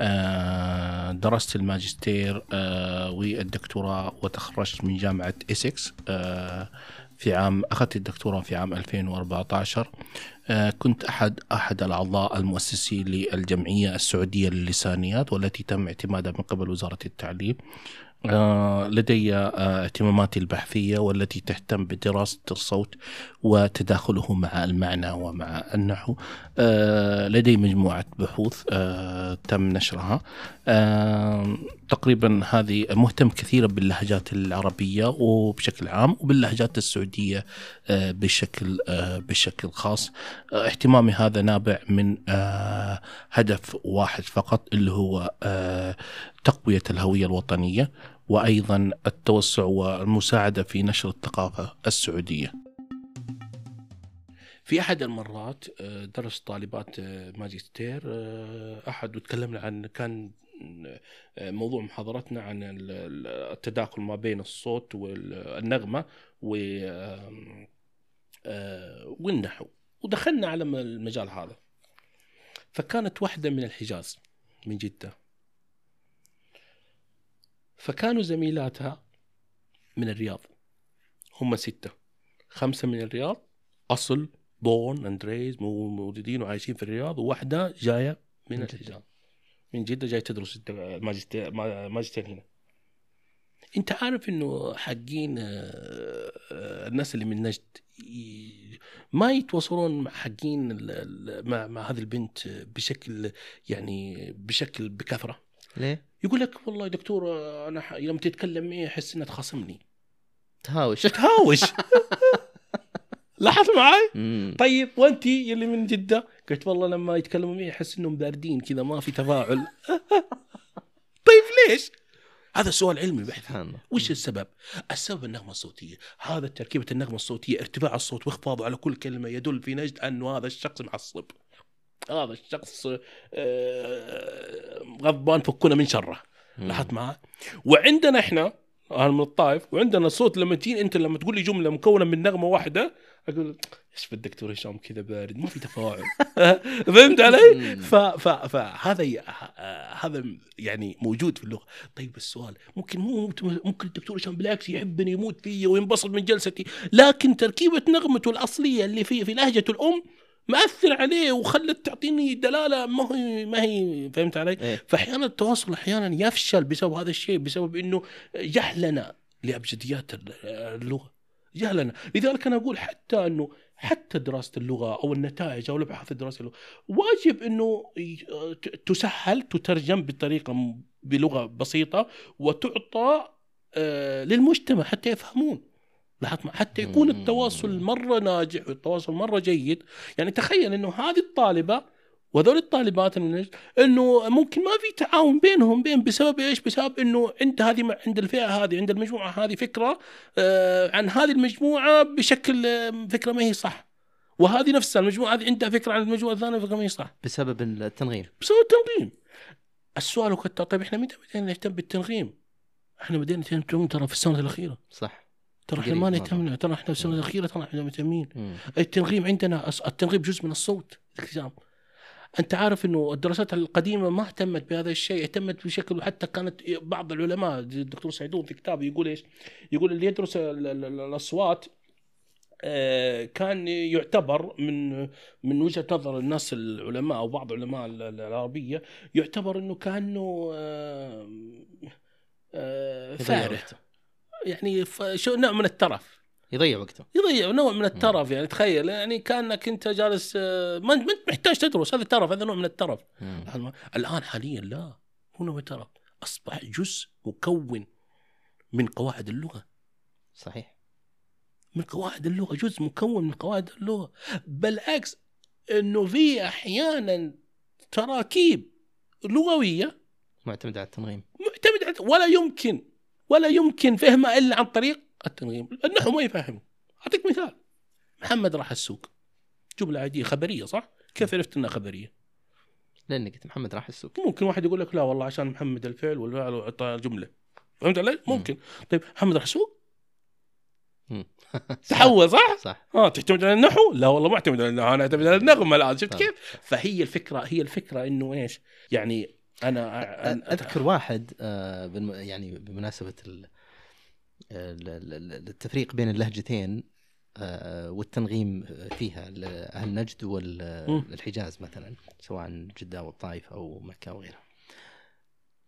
آه درست الماجستير آه والدكتوراه وتخرجت من جامعة إسكس آه في عام أخذت الدكتوراه في عام 2014 آه كنت أحد أحد الأعضاء المؤسسين للجمعية السعودية للسانيات والتي تم اعتمادها من قبل وزارة التعليم. آه، لدي آه، اهتماماتي البحثية والتي تهتم بدراسة الصوت وتداخله مع المعنى ومع النحو. لدي مجموعة بحوث تم نشرها. تقريبا هذه مهتم كثيرا باللهجات العربية وبشكل عام وباللهجات السعودية. آه، بشكل آه، بشكل خاص. آه، اهتمامي هذا نابع من هدف واحد فقط اللي هو تقوية الهوية الوطنية وأيضا التوسع والمساعدة في نشر الثقافة السعودية. في أحد المرات درس طالبات ماجستير أحد وتكلمنا عن كان موضوع محاضرتنا عن ال- ال- التداخل ما بين الصوت والنغمة. و آه، والنحو. ودخلنا على المجال هذا. فكانت واحدة من الحجاز من جدة. فكانوا زميلاتها من الرياض. هم ستة. خمسة من الرياض. أصل بون أندريز مو- موجودين وعايشين في الرياض. وواحدة جاية من. الحجاز. من جدة جاية تدرس الماجستير ماجستير هنا. انت عارف انه حقين آه، آه، الناس اللي من نجد ما يتواصلون مع حقين مع, مع هذه البنت بشكل يعني بشكل بكثرة ليه؟ يقول لك والله دكتور أنا ح- يوم تتكلم معي أحس إنها تخاصمني تهاوش تهاوش [LAUGHS] لاحظت معي؟ مم. طيب وانت يلي من جدة قلت والله لما يتكلموا معي أحس إنهم باردين كذا ما في تفاعل [LAUGHS] طيب ليش؟ هذا سؤال علمي بحث وش السبب؟ السبب النغمة الصوتية، هذا تركيبة النغمة الصوتية ارتفاع الصوت واخفاضه على كل كلمة يدل في نجد أنه هذا الشخص معصب. هذا الشخص آه، غضبان فكونا من شره،. لاحظت معي؟ وعندنا إحنا أنا من الطائف وعندنا صوت لما تجيني أنت لما تقول لي جملة مكونة من نغمة واحدة أقول إيش في الدكتور هشام كذا بارد ما في تفاعل [LAUGHS] فهمت علي؟ فهذا هذا يعني موجود في اللغة طيب السؤال ممكن مو ممكن الدكتور هشام بالعكس يحبني يموت فيي وينبسط من جلستي لكن تركيبة نغمته الأصلية اللي في في لهجة الأم مأثر عليه وخلت تعطيني دلالة ما هي ما هي فهمت علي؟ إيه. فأحيانا التواصل أحيانا يفشل بسبب هذا الشيء بسبب إنه جهلنا لأبجديات اللغة جهلنا لذلك أنا أقول حتى إنه حتى دراسة اللغة أو النتائج أو الابحاث الدراسيه اللغة واجب إنه تسهل تترجم بطريقة بلغة بسيطة وتعطى آه، للمجتمع حتى يفهمون. لاحظت حتى يكون. التواصل مرة ناجح والتواصل مرة جيد. يعني تخيل إنه هذه الطالبة وهذول الطالبات إنه ممكن ما في تعاون بينهم بين بسبب إيش؟ بسبب إنه عند هذه عند الفئة هذه عند المجموعة هذه فكرة آه، عن هذه المجموعة بشكل آه، فكرة ما هي صح. وهذه نفسها المجموعة هذه عندها فكرة عن المجموعة الثانية فكرة ما هي صح. بسبب التنغيم بسبب التنظيم. السؤال كنت طيب إحنا متى بدينا نهتم بالتنظيم؟ إحنا بدينا نهتم ترى في السنة الأخيرة. صح ترى إحنا ما. نهتم ترى إحنا في السنة الأخيرة ترى إحنا مهتمين. التنغيم عندنا التنغيم جزء من الصوت الالتزام أنت عارف إنه الدراسات القديمة ما اهتمت بهذا الشيء اهتمت بشكل حتى كانت بعض العلماء الدكتور سعيدون في كتابه يقول إيش؟ يقول اللي يدرس ال- ال- ال- الأصوات آه، كان يعتبر من من وجهة نظر الناس العلماء أو بعض علماء ال- ال- العربية يعتبر إنه كأنه آه، آه، فارغ. يعني شو نوع من الترف؟ يضيع وقته. يضيع نوع من الترف يعني تخيل. يعني كأنك أنت جالس آه، ما انت محتاج تدرس هذا ترف هذا نوع من الترف. مم. الآن حاليا لا هو نوع الترف. أصبح جزء مكون من قواعد اللغة. صحيح. من قواعد اللغة جزء مكون من قواعد اللغة. بالعكس انه في أحيانا تراكيب لغوية. معتمد على التنغيم معتمده على ولا يمكن ولا يمكن فهمها إلا عن طريق التنظيم. النحو ما يفهم أعطيك مثال. محمد راح السوق. جمله عاديه خبرية صح؟ كيف عرفت إنها خبرية؟ لاني قلت محمد راح السوق. ممكن واحد يقول لك لا والله عشان محمد الفعل والفعل وعطى جمله فهمت علي؟ ممكن. طيب محمد راح السوق؟ مم. [LAUGHS] تحول صح؟ صح. آه تعتمد على النحو؟ لا والله ما أعتمد على النحو. أنا أعتمد على النغمة الآن. شفت. كيف؟ فهي الفكرة هي الفكرة إنه إيش؟ يعني أنا أنا- أذكر واحد آه، بالم- يعني بمناسبة ال- التفريق بين اللهجتين آه، والتنغيم فيها أهل نجد. والحجاز مثلا سواء جدة والطائف أو مكة أو غيرها.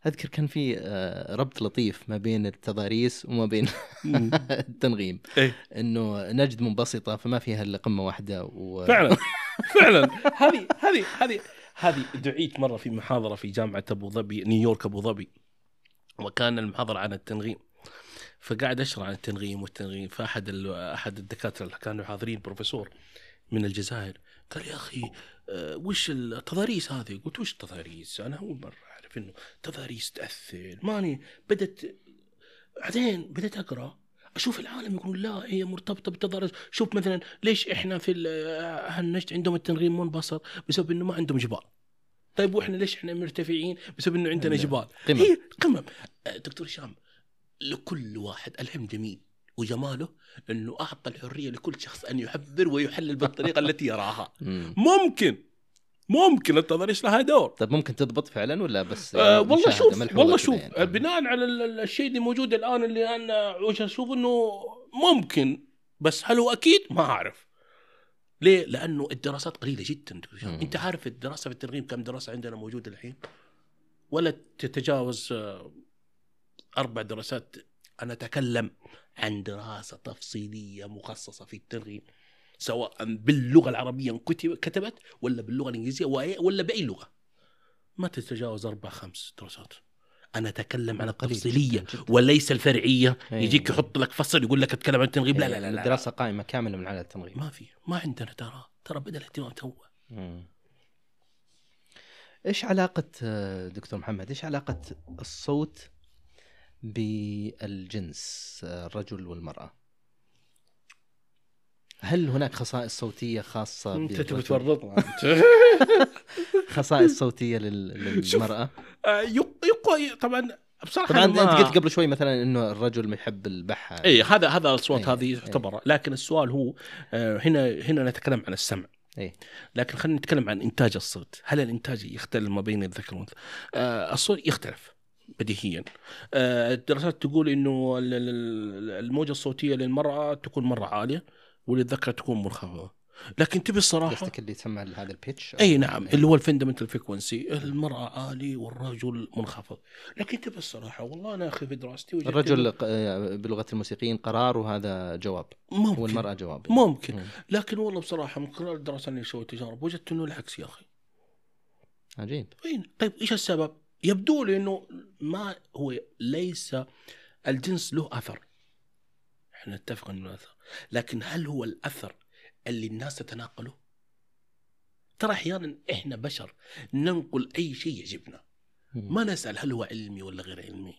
أذكر كان في آه، ربط لطيف ما بين التضاريس وما بين. [LAUGHS] التنغيم إيه. إنه نجد منبسطة فما فيها إلا قمة واحدة و... [LAUGHS] فعلا فعلا هذه هذه هذه هذه دعيت مرة في محاضرة في جامعة أبو ظبي نيويورك أبو ظبي وكان المحاضرة عن التنغيم فقاعد أشرح عن التنغيم والتنغيم. فأحد أحد الدكاترة اللي كانوا حاضرين بروفيسور من الجزائر قال يا أخي آه، وش التضاريس هذه؟ قلت وش التضاريس؟ أنا أول مرة أعرف إنه تضاريس تأثر. ماني بدت بعدين بديت أقرأ أشوف العالم يقول لا هي مرتبطة بالتضاريس. شوف مثلا ليش إحنا في أهل نجد عندهم التنغيم منبسط بسبب إنه ما عندهم جبال. طيب وإحنا ليش إحنا مرتفعين؟ بسبب إنه عندنا جبال. قمم. هي قمم آه، دكتور هشام لكل واحد العلم جميل وجماله إنه أعطى الحرية لكل شخص أن يعبر ويحلل بالطريقة [LAUGHS] التي يراها [LAUGHS] مم. ممكن ممكن التضاريس لها دور طيب ممكن تضبط فعلا ولا بس آه يعني والله شوف والله شوف يعني؟ بناء على ال- ال- الشيء اللي موجود الآن اللي أنا وجه أشوف إنه ممكن بس هل هو أكيد ما أعرف ليه؟ لأنه الدراسات قليلة جدا. مم. أنت عارف الدراسة في الترغيب كم دراسة عندنا موجودة الحين؟ ولا تتجاوز آه، أربع دراسات أنا أتكلم عن دراسة تفصيلية مخصصة في الترغيب سواء باللغة العربية كتب- كتبت ولا باللغة الإنجليزية ولا بأي لغة ما تتجاوز أربع خمس دراسات أنا أتكلم عن قليل التفصيلية جداً جداً. وليس الفرعية إيه. يجيك يحط لك فصل يقول لك أتكلم عن التنغيب لا لا لا, لا. الدراسة قائمة كاملة من على التنغيب ما في ما عندنا ترى ترى بدا الاهتمام تو. إيش علاقة آه، دكتور محمد إيش علاقة الصوت بالجنس الرجل والمرأة؟ هل هناك خصائص صوتية خاصة أنت تبي؟ تورطنا [LAUGHS] خصائص صوتية. للمرأة؟ آه، يق- يقوى طبعا بصراحة طبعا أنت قلت قبل شوي مثلا إنه الرجل يحب البحة اي هذا هذا الأصوات إيه، هذه إيه. تعتبر لكن السؤال هو آه، هنا هنا نتكلم عن السمع إيه. لكن خلينا نتكلم عن إنتاج الصوت هل الإنتاج يختلف ما بين الذكر والأنثى آه، الصوت يختلف بديهيا. آه، الدراسات تقول إنه ال- ال- الموجة الصوتية للمرأة تكون مرة عالية وللذكر تكون منخفضة. لكن تبي الصراحة قصدك اللي تسمى هذا ال pitch أي نعم اللي هو ال fundamental frequency المرأة عالي والرجل منخفض. لكن تبي الصراحة والله أنا أخي في دراستي الرجل آه، بلغة الموسيقيين قرار وهذا جواب. ممكن والمرأة جواب. ممكن. مم. لكن والله بصراحة من خلال الدراسة اللي سويت تجارب وجدت إنه العكس يا أخي. عجيب. طيب إيش السبب؟ يبدو لي إنه ما هو ليس الجنس له أثر إحنا نتفق إنه له أثر لكن هل هو الأثر اللي الناس تتناقله؟ ترى أحيانا إحنا بشر ننقل أي شيء يعجبنا. ما نسأل هل هو علمي ولا غير علمي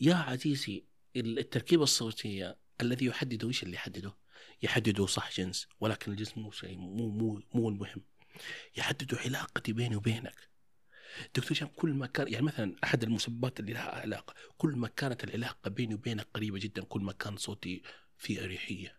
يا عزيزي التركيبة الصوتية الذي يحدده إيش اللي يحدده؟ يحدده صح جنس ولكن الجنس مو شيء مو مو مو المهم يحددوا علاقتي بيني وبينك دكتور هشام كل ما كان يعني مثلا أحد المسببات اللي لها علاقة كل ما كانت العلاقة بيني وبينك قريبة جدا كل ما كان صوتي في أريحية.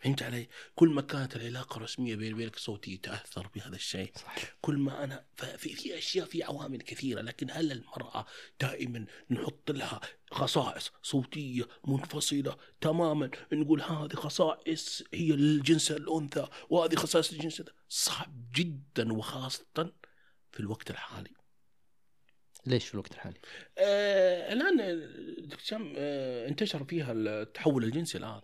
فهمت علي؟ كل ما كانت العلاقة رسميه بيني وبينك صوتي يتأثر بهذا الشيء صح كل ما أنا ففي في أشياء في عوامل كثيرة لكن هل المرأة دائما نحط لها خصائص صوتية منفصلة تماما نقول هذه خصائص هي للجنس الأنثى وهذه خصائص الجنس صعب جدا وخاصة في الوقت الحالي. ليش في الوقت الحالي؟ آه الآن دكتور هشام آه انتشر فيها التحول الجنسي الآن.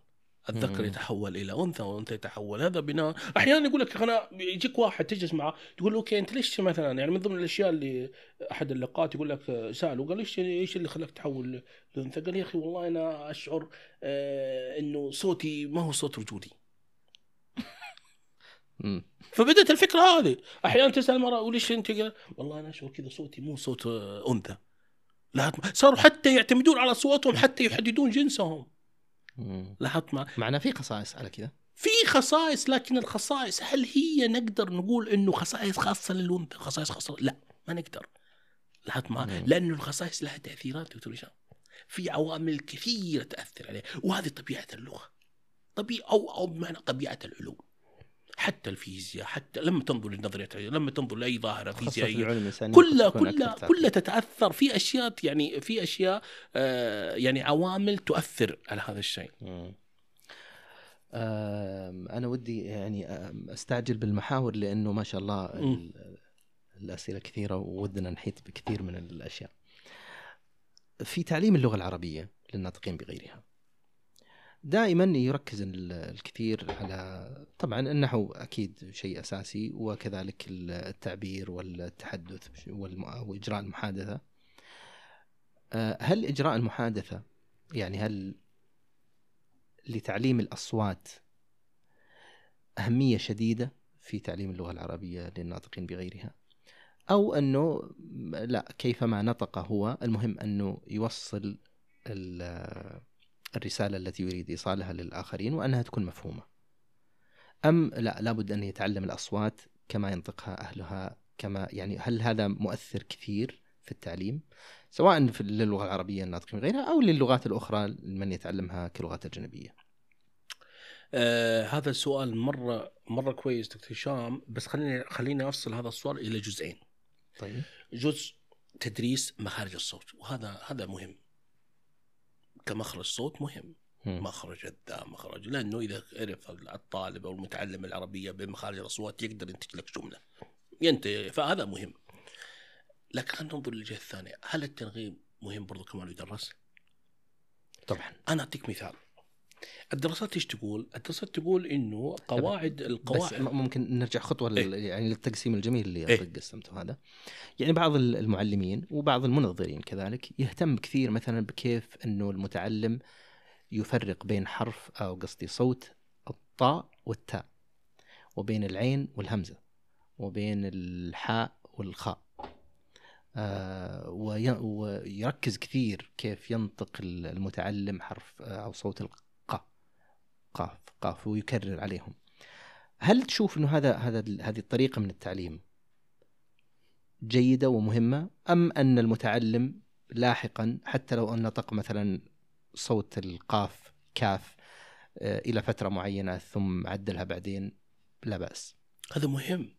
الذكر. يتحول إلى أنثى وأنثى يتحول هذا بناء أحيانا يقول لك أنا يجيك واحد تجلس معه تقول له أوكي أنت ليش مثلا يعني من ضمن الأشياء اللي أحد اللقاءات يقول لك سأله قال ليش إيش اللي خلاك تحول لأنثى؟ قال يا أخي والله أنا أشعر آه إنه صوتي ما هو صوت رجولي مم. فبدأت الفكرة هذه. أحيانا تسأل المرأة وليش أنت قال والله أنا اشعر كذا صوتي مو صوت آه، أنثى. لاحظت صاروا حتى يعتمدون على أصواتهم حتى يحددون جنسهم. لاحظت مع معناه في خصائص على كذا؟ في خصائص لكن الخصائص هل هي نقدر نقول إنه خصائص خاصة للأنثى؟ خصائص خاصة؟ لا ما نقدر. لاحظت مم. لأنه الخصائص لها تأثيرات دكتور هشام. في عوامل كثيرة تأثر عليه وهذه طبيعة اللغة. طبيعة أو أو بمعنى طبيعة العلوم. حتى الفيزياء حتى لما تنظر لنظريه لما تنظر لأي ظاهرة فيزيائية كلها كلها كلها تتأثر. في أشياء يعني في أشياء آه يعني عوامل تؤثر على هذا الشيء. مم. أنا ودي يعني آم، أستعجل بالمحاور لأنه ما شاء الله مم. ال- الأسئلة كثيرة وودنا نحيط بكثير من الأشياء. في تعليم اللغة العربية للناطقين بغيرها. دائما يركز ال- الكثير على طبعا النحو أكيد شيء أساسي وكذلك التعبير والتحدث وإجراء المحادثة. آه، هل إجراء المحادثة يعني هل لتعليم الأصوات أهمية شديدة في تعليم اللغة العربية للناطقين بغيرها؟ أو أنه لا كيفما نطق هو المهم أنه يوصل الرسالة التي يريد إيصالها للآخرين وأنها تكون مفهومة. أم لا لابد أن يتعلم الأصوات كما ينطقها أهلها كما يعني هل هذا مؤثر كثير في التعليم سواء في للغة العربية الناطقين بغيرها أو للغات الأخرى لمن يتعلمها كلغات أجنبية. آه هذا السؤال مرة مرة كويس دكتور هشام بس خليني خليني أفصل هذا السؤال إلى جزئين. طيب. جزء تدريس مخارج الصوت وهذا هذا مهم. كمخرج صوت مهم. مخرج الذا مخرج لأنه إذا عرف الطالب أو المتعلم العربية بمخارج الأصوات يقدر ينتج لك جملة. ينتهي. فهذا مهم. لكن خلينا ننظر للجهة الثانية. هل التنغيم مهم برضو كمان يدرس؟ طبعا. أنا أعطيك مثال. الدراسات إيش تقول؟ الدراسات تقول إنه قواعد بس القواعد م- ممكن نرجع خطوة لل... يعني للتقسيم الجميل اللي إيه. قسمته هذا يعني بعض ال- المعلمين وبعض المنظرين كذلك يهتم كثير مثلا بكيف إنه المتعلم يفرق بين حرف أو قصدي صوت الطاء والتاء وبين العين والهمزة وبين الحاء والخاء آه وي... ويركز كثير كيف ينطق ال- المتعلم حرف أو صوت قاف قاف ويكرر عليهم. هل تشوف إنه هذا هذا هذه الطريقة من التعليم جيدة ومهمة أم أن المتعلم لاحقا حتى لو أن نطق مثلا صوت القاف كاف آه، إلى فترة معينة ثم عدلها بعدين؟ لا بأس. هذا مهم.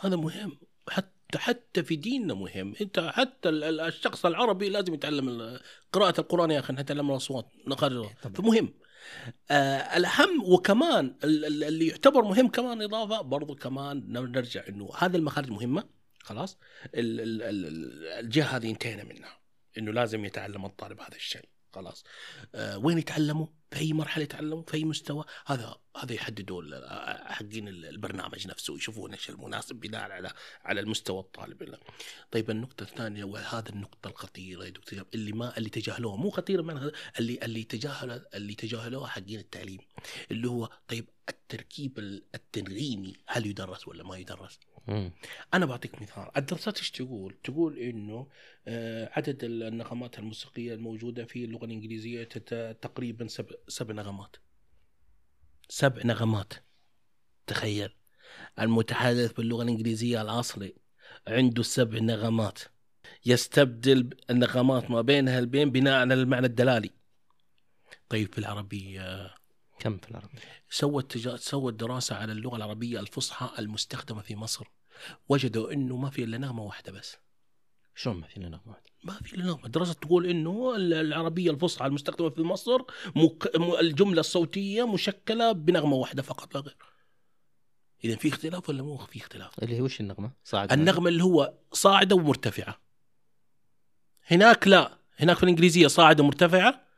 هذا مهم. حتى حتى في ديننا مهم. إنت حتى ال- ال- الشخص العربي لازم يتعلم ال- قراءة القرآن يا أخي نتعلم الأصوات نخرج طبعا. فمهم. آه الأهم وكمان ال- ال- اللي يعتبر مهم كمان إضافة برضو كمان نرجع إنه هذه المخارج مهمة خلاص؟ ال- ال- ال- الجهة هذه انتهينا منها إنه لازم يتعلم الطالب هذا الشيء. خلاص آه وين يتعلموا في اي مرحلة يتعلموا في اي مستوى هذا هذا يحددوا ال- حقين ال- البرنامج نفسه يشوفون إيش المناسب بناء على على المستوى الطالب. طيب النقطة الثانية وهذا النقطة الخطيرة يا دكتور اللي ما اللي تجاهلوها مو خطيرة من اللي اللي تجاهل اللي تجاهلوها حقين التعليم اللي هو طيب التركيب ال- التنغيمي هل يدرس ولا ما يدرس؟ أنا بعطيك مثال. الدراسات إيش تقول؟ تقول إنه آه، عدد النغمات الموسيقية الموجودة في اللغة الإنجليزية تقريبا سبع, سبع نغمات. سبع نغمات. تخيل. المتحدث باللغة الإنجليزية الأصلي عنده سبع نغمات. يستبدل النغمات ما بينها البين بناء على المعنى الدلالي. طيب في العربيه كم في العربي؟ سوت تجا... سوت دراسة على اللغة العربية الفصحى المستخدمة في مصر. وجدوا إنه ما في إلا نغمة واحدة بس. شلون ما فينا نغمات؟ ما في إلا نغمة. دراسة تقول إنه ال- العربية الفصحى المستخدمة في مصر مك... م- الجملة الصوتية مشكلة بنغمة واحدة فقط لا غير. اذا في اختلاف ولا مو في اختلاف؟ اللي هي وش النغمة؟ صاعد النغمة اللي هو صاعدة ومرتفعة. هناك لا. هناك في الإنجليزية صاعدة مرتفعة.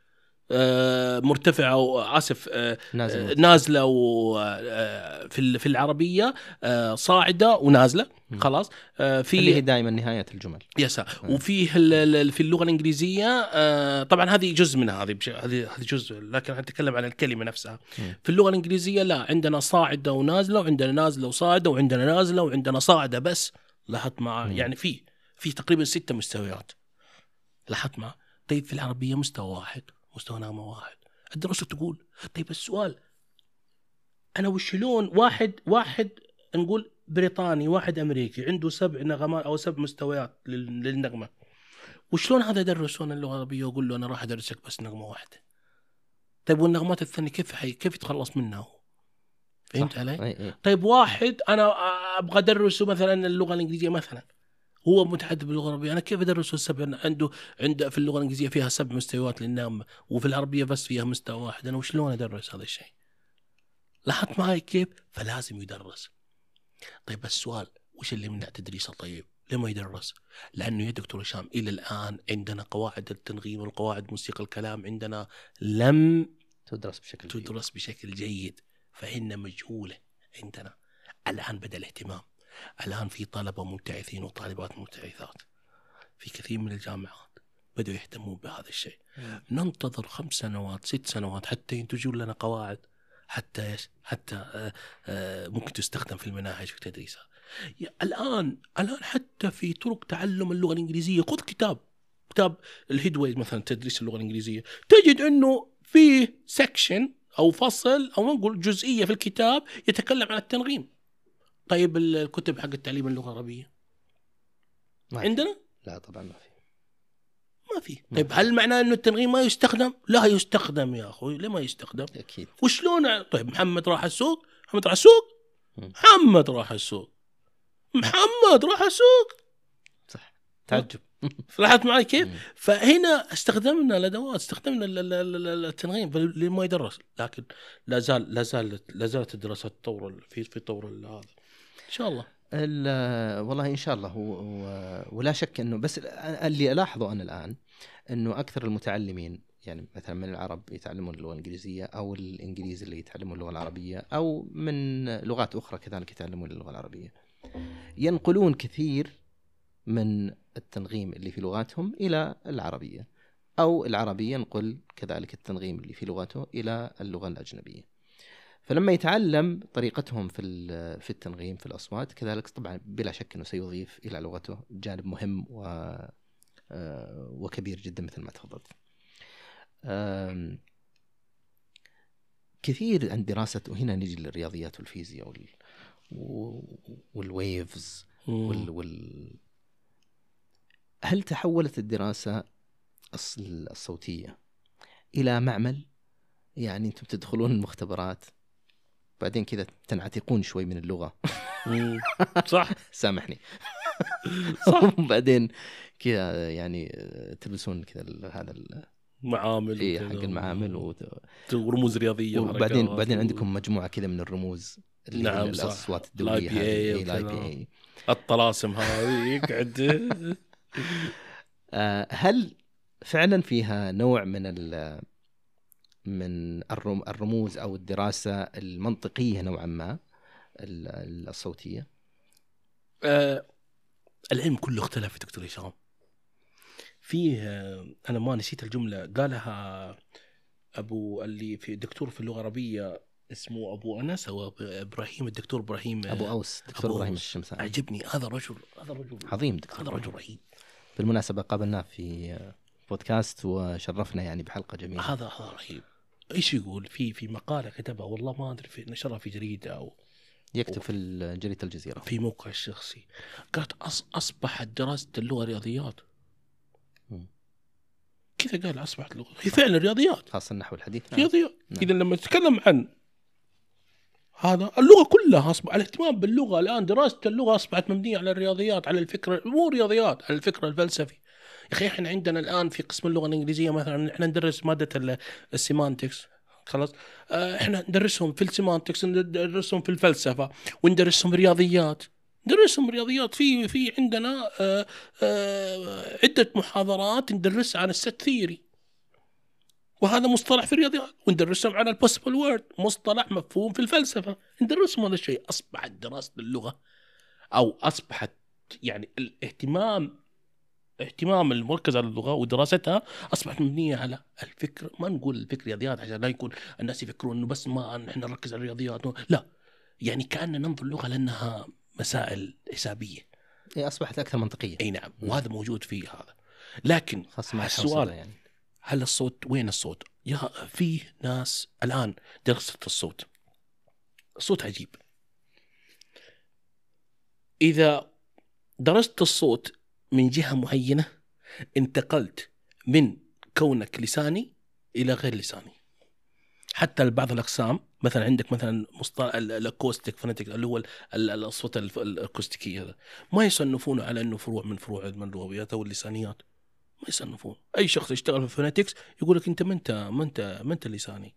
آه مرتفعة واسف آه نازل آه، نازلة و في ال- في العربية صاعدة ونازلة. خلاص آه، اللي هي في دائما نهاية الجمل مم. وفيه في اللغة الإنجليزية طبعا هذه جزء منها هذه هذه جزء لكن نتكلم عن الكلمة نفسها. في اللغة الإنجليزية لا عندنا صاعدة ونازلة وعندنا نازلة وصاعدة وعندنا نازلة وعندنا صاعدة بس لاحظت مع. يعني في في تقريبا ستة مستويات لاحظت مع طيب في العربية مستوى واحد مستوى نغمة واحد الدراسه تقول طيب السؤال أنا وشلون واحد واحد نقول بريطاني واحد أمريكي عنده سبع نغمات أو سبع مستويات لل- للنغمة وشلون هذا يدرس أنا اللغة العربية واقول له أنا راح أدرسك بس نغمة واحدة طيب والنغمات الثانية كيف حي... كيف يتخلص منها هو فهمت. علي؟ أي أي. طيب واحد أنا أبغى أدرسه مثلا اللغة الإنجليزية مثلا هو متحدث باللغة العربيه أنا كيف ادرسه السبع؟ عنده عنده في اللغة الإنجليزية فيها سبع مستويات للنغمه وفي العربية بس فيها مستوى واحد. أنا وشلون أدرس هذا الشيء؟ لاحظت معي كيف؟ فلازم يدرس. طيب السؤال وش اللي يمنع تدريسه طيب؟ ليه ما يدرس؟ لأنه يا دكتور هشام إلى الآن عندنا قواعد التنغيم والقواعد موسيقى الكلام عندنا لم تدرس بشكل جيد. تدرس بشكل جيد فهن مجهولة عندنا. الآن بدأ الاهتمام. الآن في طلبة مبتعثين وطالبات مبتعثات في كثير من الجامعات بدأوا يهتمون بهذا الشيء مم. ننتظر خمس سنوات ست سنوات حتى ينتجون لنا قواعد حتى إيش؟ حتى آه، آه، ممكن تستخدم في المناهج في تدريسها. الآن الآن حتى في طرق تعلم اللغة الإنجليزية خذ كتاب كتاب الهيدوي مثلا تدريس اللغة الإنجليزية تجد إنه فيه سكشن أو فصل أو نقول جزئية في الكتاب يتكلم عن التنغيم. طيب ال- الكتب حق التعليم اللغة العربية ما. عندنا؟ لا طبعا ما في ما في. طيب. هل معناه إنه التنغيم ما يستخدم؟ لا يستخدم يا أخوي، ليه ما يستخدم؟ أكيد وشلون طيب محمد راح السوق محمد راح السوق. محمد راح السوق محمد راح السوق صح تعجب [LAUGHS] لاحظت معي كيف؟ فهنا استخدمنا الأدوات استخدمنا ال- ال- ال- ال- التنغيم اللي ما يدرس لكن لا زال لا زالت لا زالت الدراسات تطور في في طور هذا إن شاء الله. ال- والله إن شاء الله و- و- ولا شك إنه بس اللي ألاحظه أنا الآن إنه أكثر المتعلمين يعني مثلا من العرب يتعلمون اللغة الإنجليزية أو الإنجليز اللي يتعلمون اللغة العربية أو من لغات أخرى كذلك يتعلمون اللغة العربية. ينقلون كثير من التنغيم اللي في لغاتهم إلى العربية أو العربي ينقل كذلك التنغيم اللي في لغته إلى اللغة الأجنبية. فلما يتعلم طريقتهم في في التنغيم في الأصوات كذلك طبعا بلا شك إنه سيضيف إلى لغته جانب مهم و آه، وكبير جدا مثل ما تفضلت. كثير عن دراسة وهنا نجي للرياضيات والفيزياء وال والويفز وال, وال هل تحولت الدراسة الص- الصوتية إلى معمل يعني أنتم تدخلون المختبرات بعدين كذا تنعتقون شوي من اللغة. [LAUGHS] مم. صح. [LAUGHS] سامحني. [LAUGHS] صح. وبعدين كذا يعني تلبسون كذا هذا ال- معامل إيه وكذا. حق المعامل و... ورموز رياضية وبعدين بعدين و- عندكم مجموعة كذا من الرموز اللي نعم،. الأصوات الدولية. ال IPA الطلاسم هذه يقعد. آه، هل فعلا فيها نوع من ال من الرم الرموز أو الدراسة المنطقية نوعا ما ال- الصوتية؟ آه العلم كله اختلف يا دكتور هشام. فيه آه، أنا ما نسيت الجملة. قالها أبو اللي في دكتور في اللغة العربية اسمه أبو أنس أو إبراهيم الدكتور إبراهيم آه، أبو أوس دكتور أبو إبراهيم أوس. الشمساني. عجبني. هذا الرجل هذا الرجل عظيم دكتور هذا رجل. رهيب. بالمناسبة قابلناه في بودكاست وشرفنا يعني بحلقة جميلة. هذا هذا رهيب. إيش يقول؟ في في مقالة كتبها والله ما أدري في نشرها في جريدة أو يكتب في جريدة الجزيرة. في موقع الشخصي. قالت أص أصبحت دراسة اللغة رياضيات. كذا قال أصبحت لغه هي فعلا رياضيات. خاصة النحو الحديث. نعم. رياضيات. نعم. اذا لما تتكلم عن هذا اللغة كلها اصبح الاهتمام باللغة الآن دراسة اللغة أصبحت مبنية على الرياضيات على الفكر مو رياضيات على الفكر الفلسفي. يا أخي إحنا عندنا الآن في قسم اللغة الإنجليزية مثلا إحنا ندرس مادة ال- السيمانتكس خلاص؟ آه، إحنا ندرسهم في السيمانتكس ندرسهم في الفلسفة وندرسهم رياضيات. ندرسهم رياضيات. في في عندنا آه، آه، عدة محاضرات ندرسها عن ال set theory وهذا مصطلح في الرياضيات. وندرسهم على ال possible world مصطلح مفهوم في الفلسفة. ندرسهم هذا الشيء. أصبحت دراسة اللغة أو أصبحت يعني الاهتمام اهتمام المركز على اللغة ودراستها أصبحت مبنية على الفكر. ما نقول الفكر رياضيات عشان لا يكون الناس يفكرون إنه بس ما نحن نركز على الرياضيات. لا يعني كأننا ننظر اللغة لأنها مسائل حسابية. هي أصبحت أكثر منطقية. أي نعم وهذا موجود في هذا. لكن السؤال يعني هل الصوت وين الصوت؟ يا في ناس الآن درست الصوت. الصوت عجيب. إذا درست الصوت من جهة معينة انتقلت من كونك لساني إلى غير لساني. حتى بعض الأقسام مثلا عندك مثلا مصطلح ال- ال acoustic phonetic اللي هو ال- ال- الاصوات الاكوستيكيه هذا. ما يصنفونه على إنه فروع من فروع اللغويات أو اللسانيات. ما يصنفون. أي شخص يشتغل في ال phonetics يقول لك أنت ما أنت ما أنت ما أنت لساني.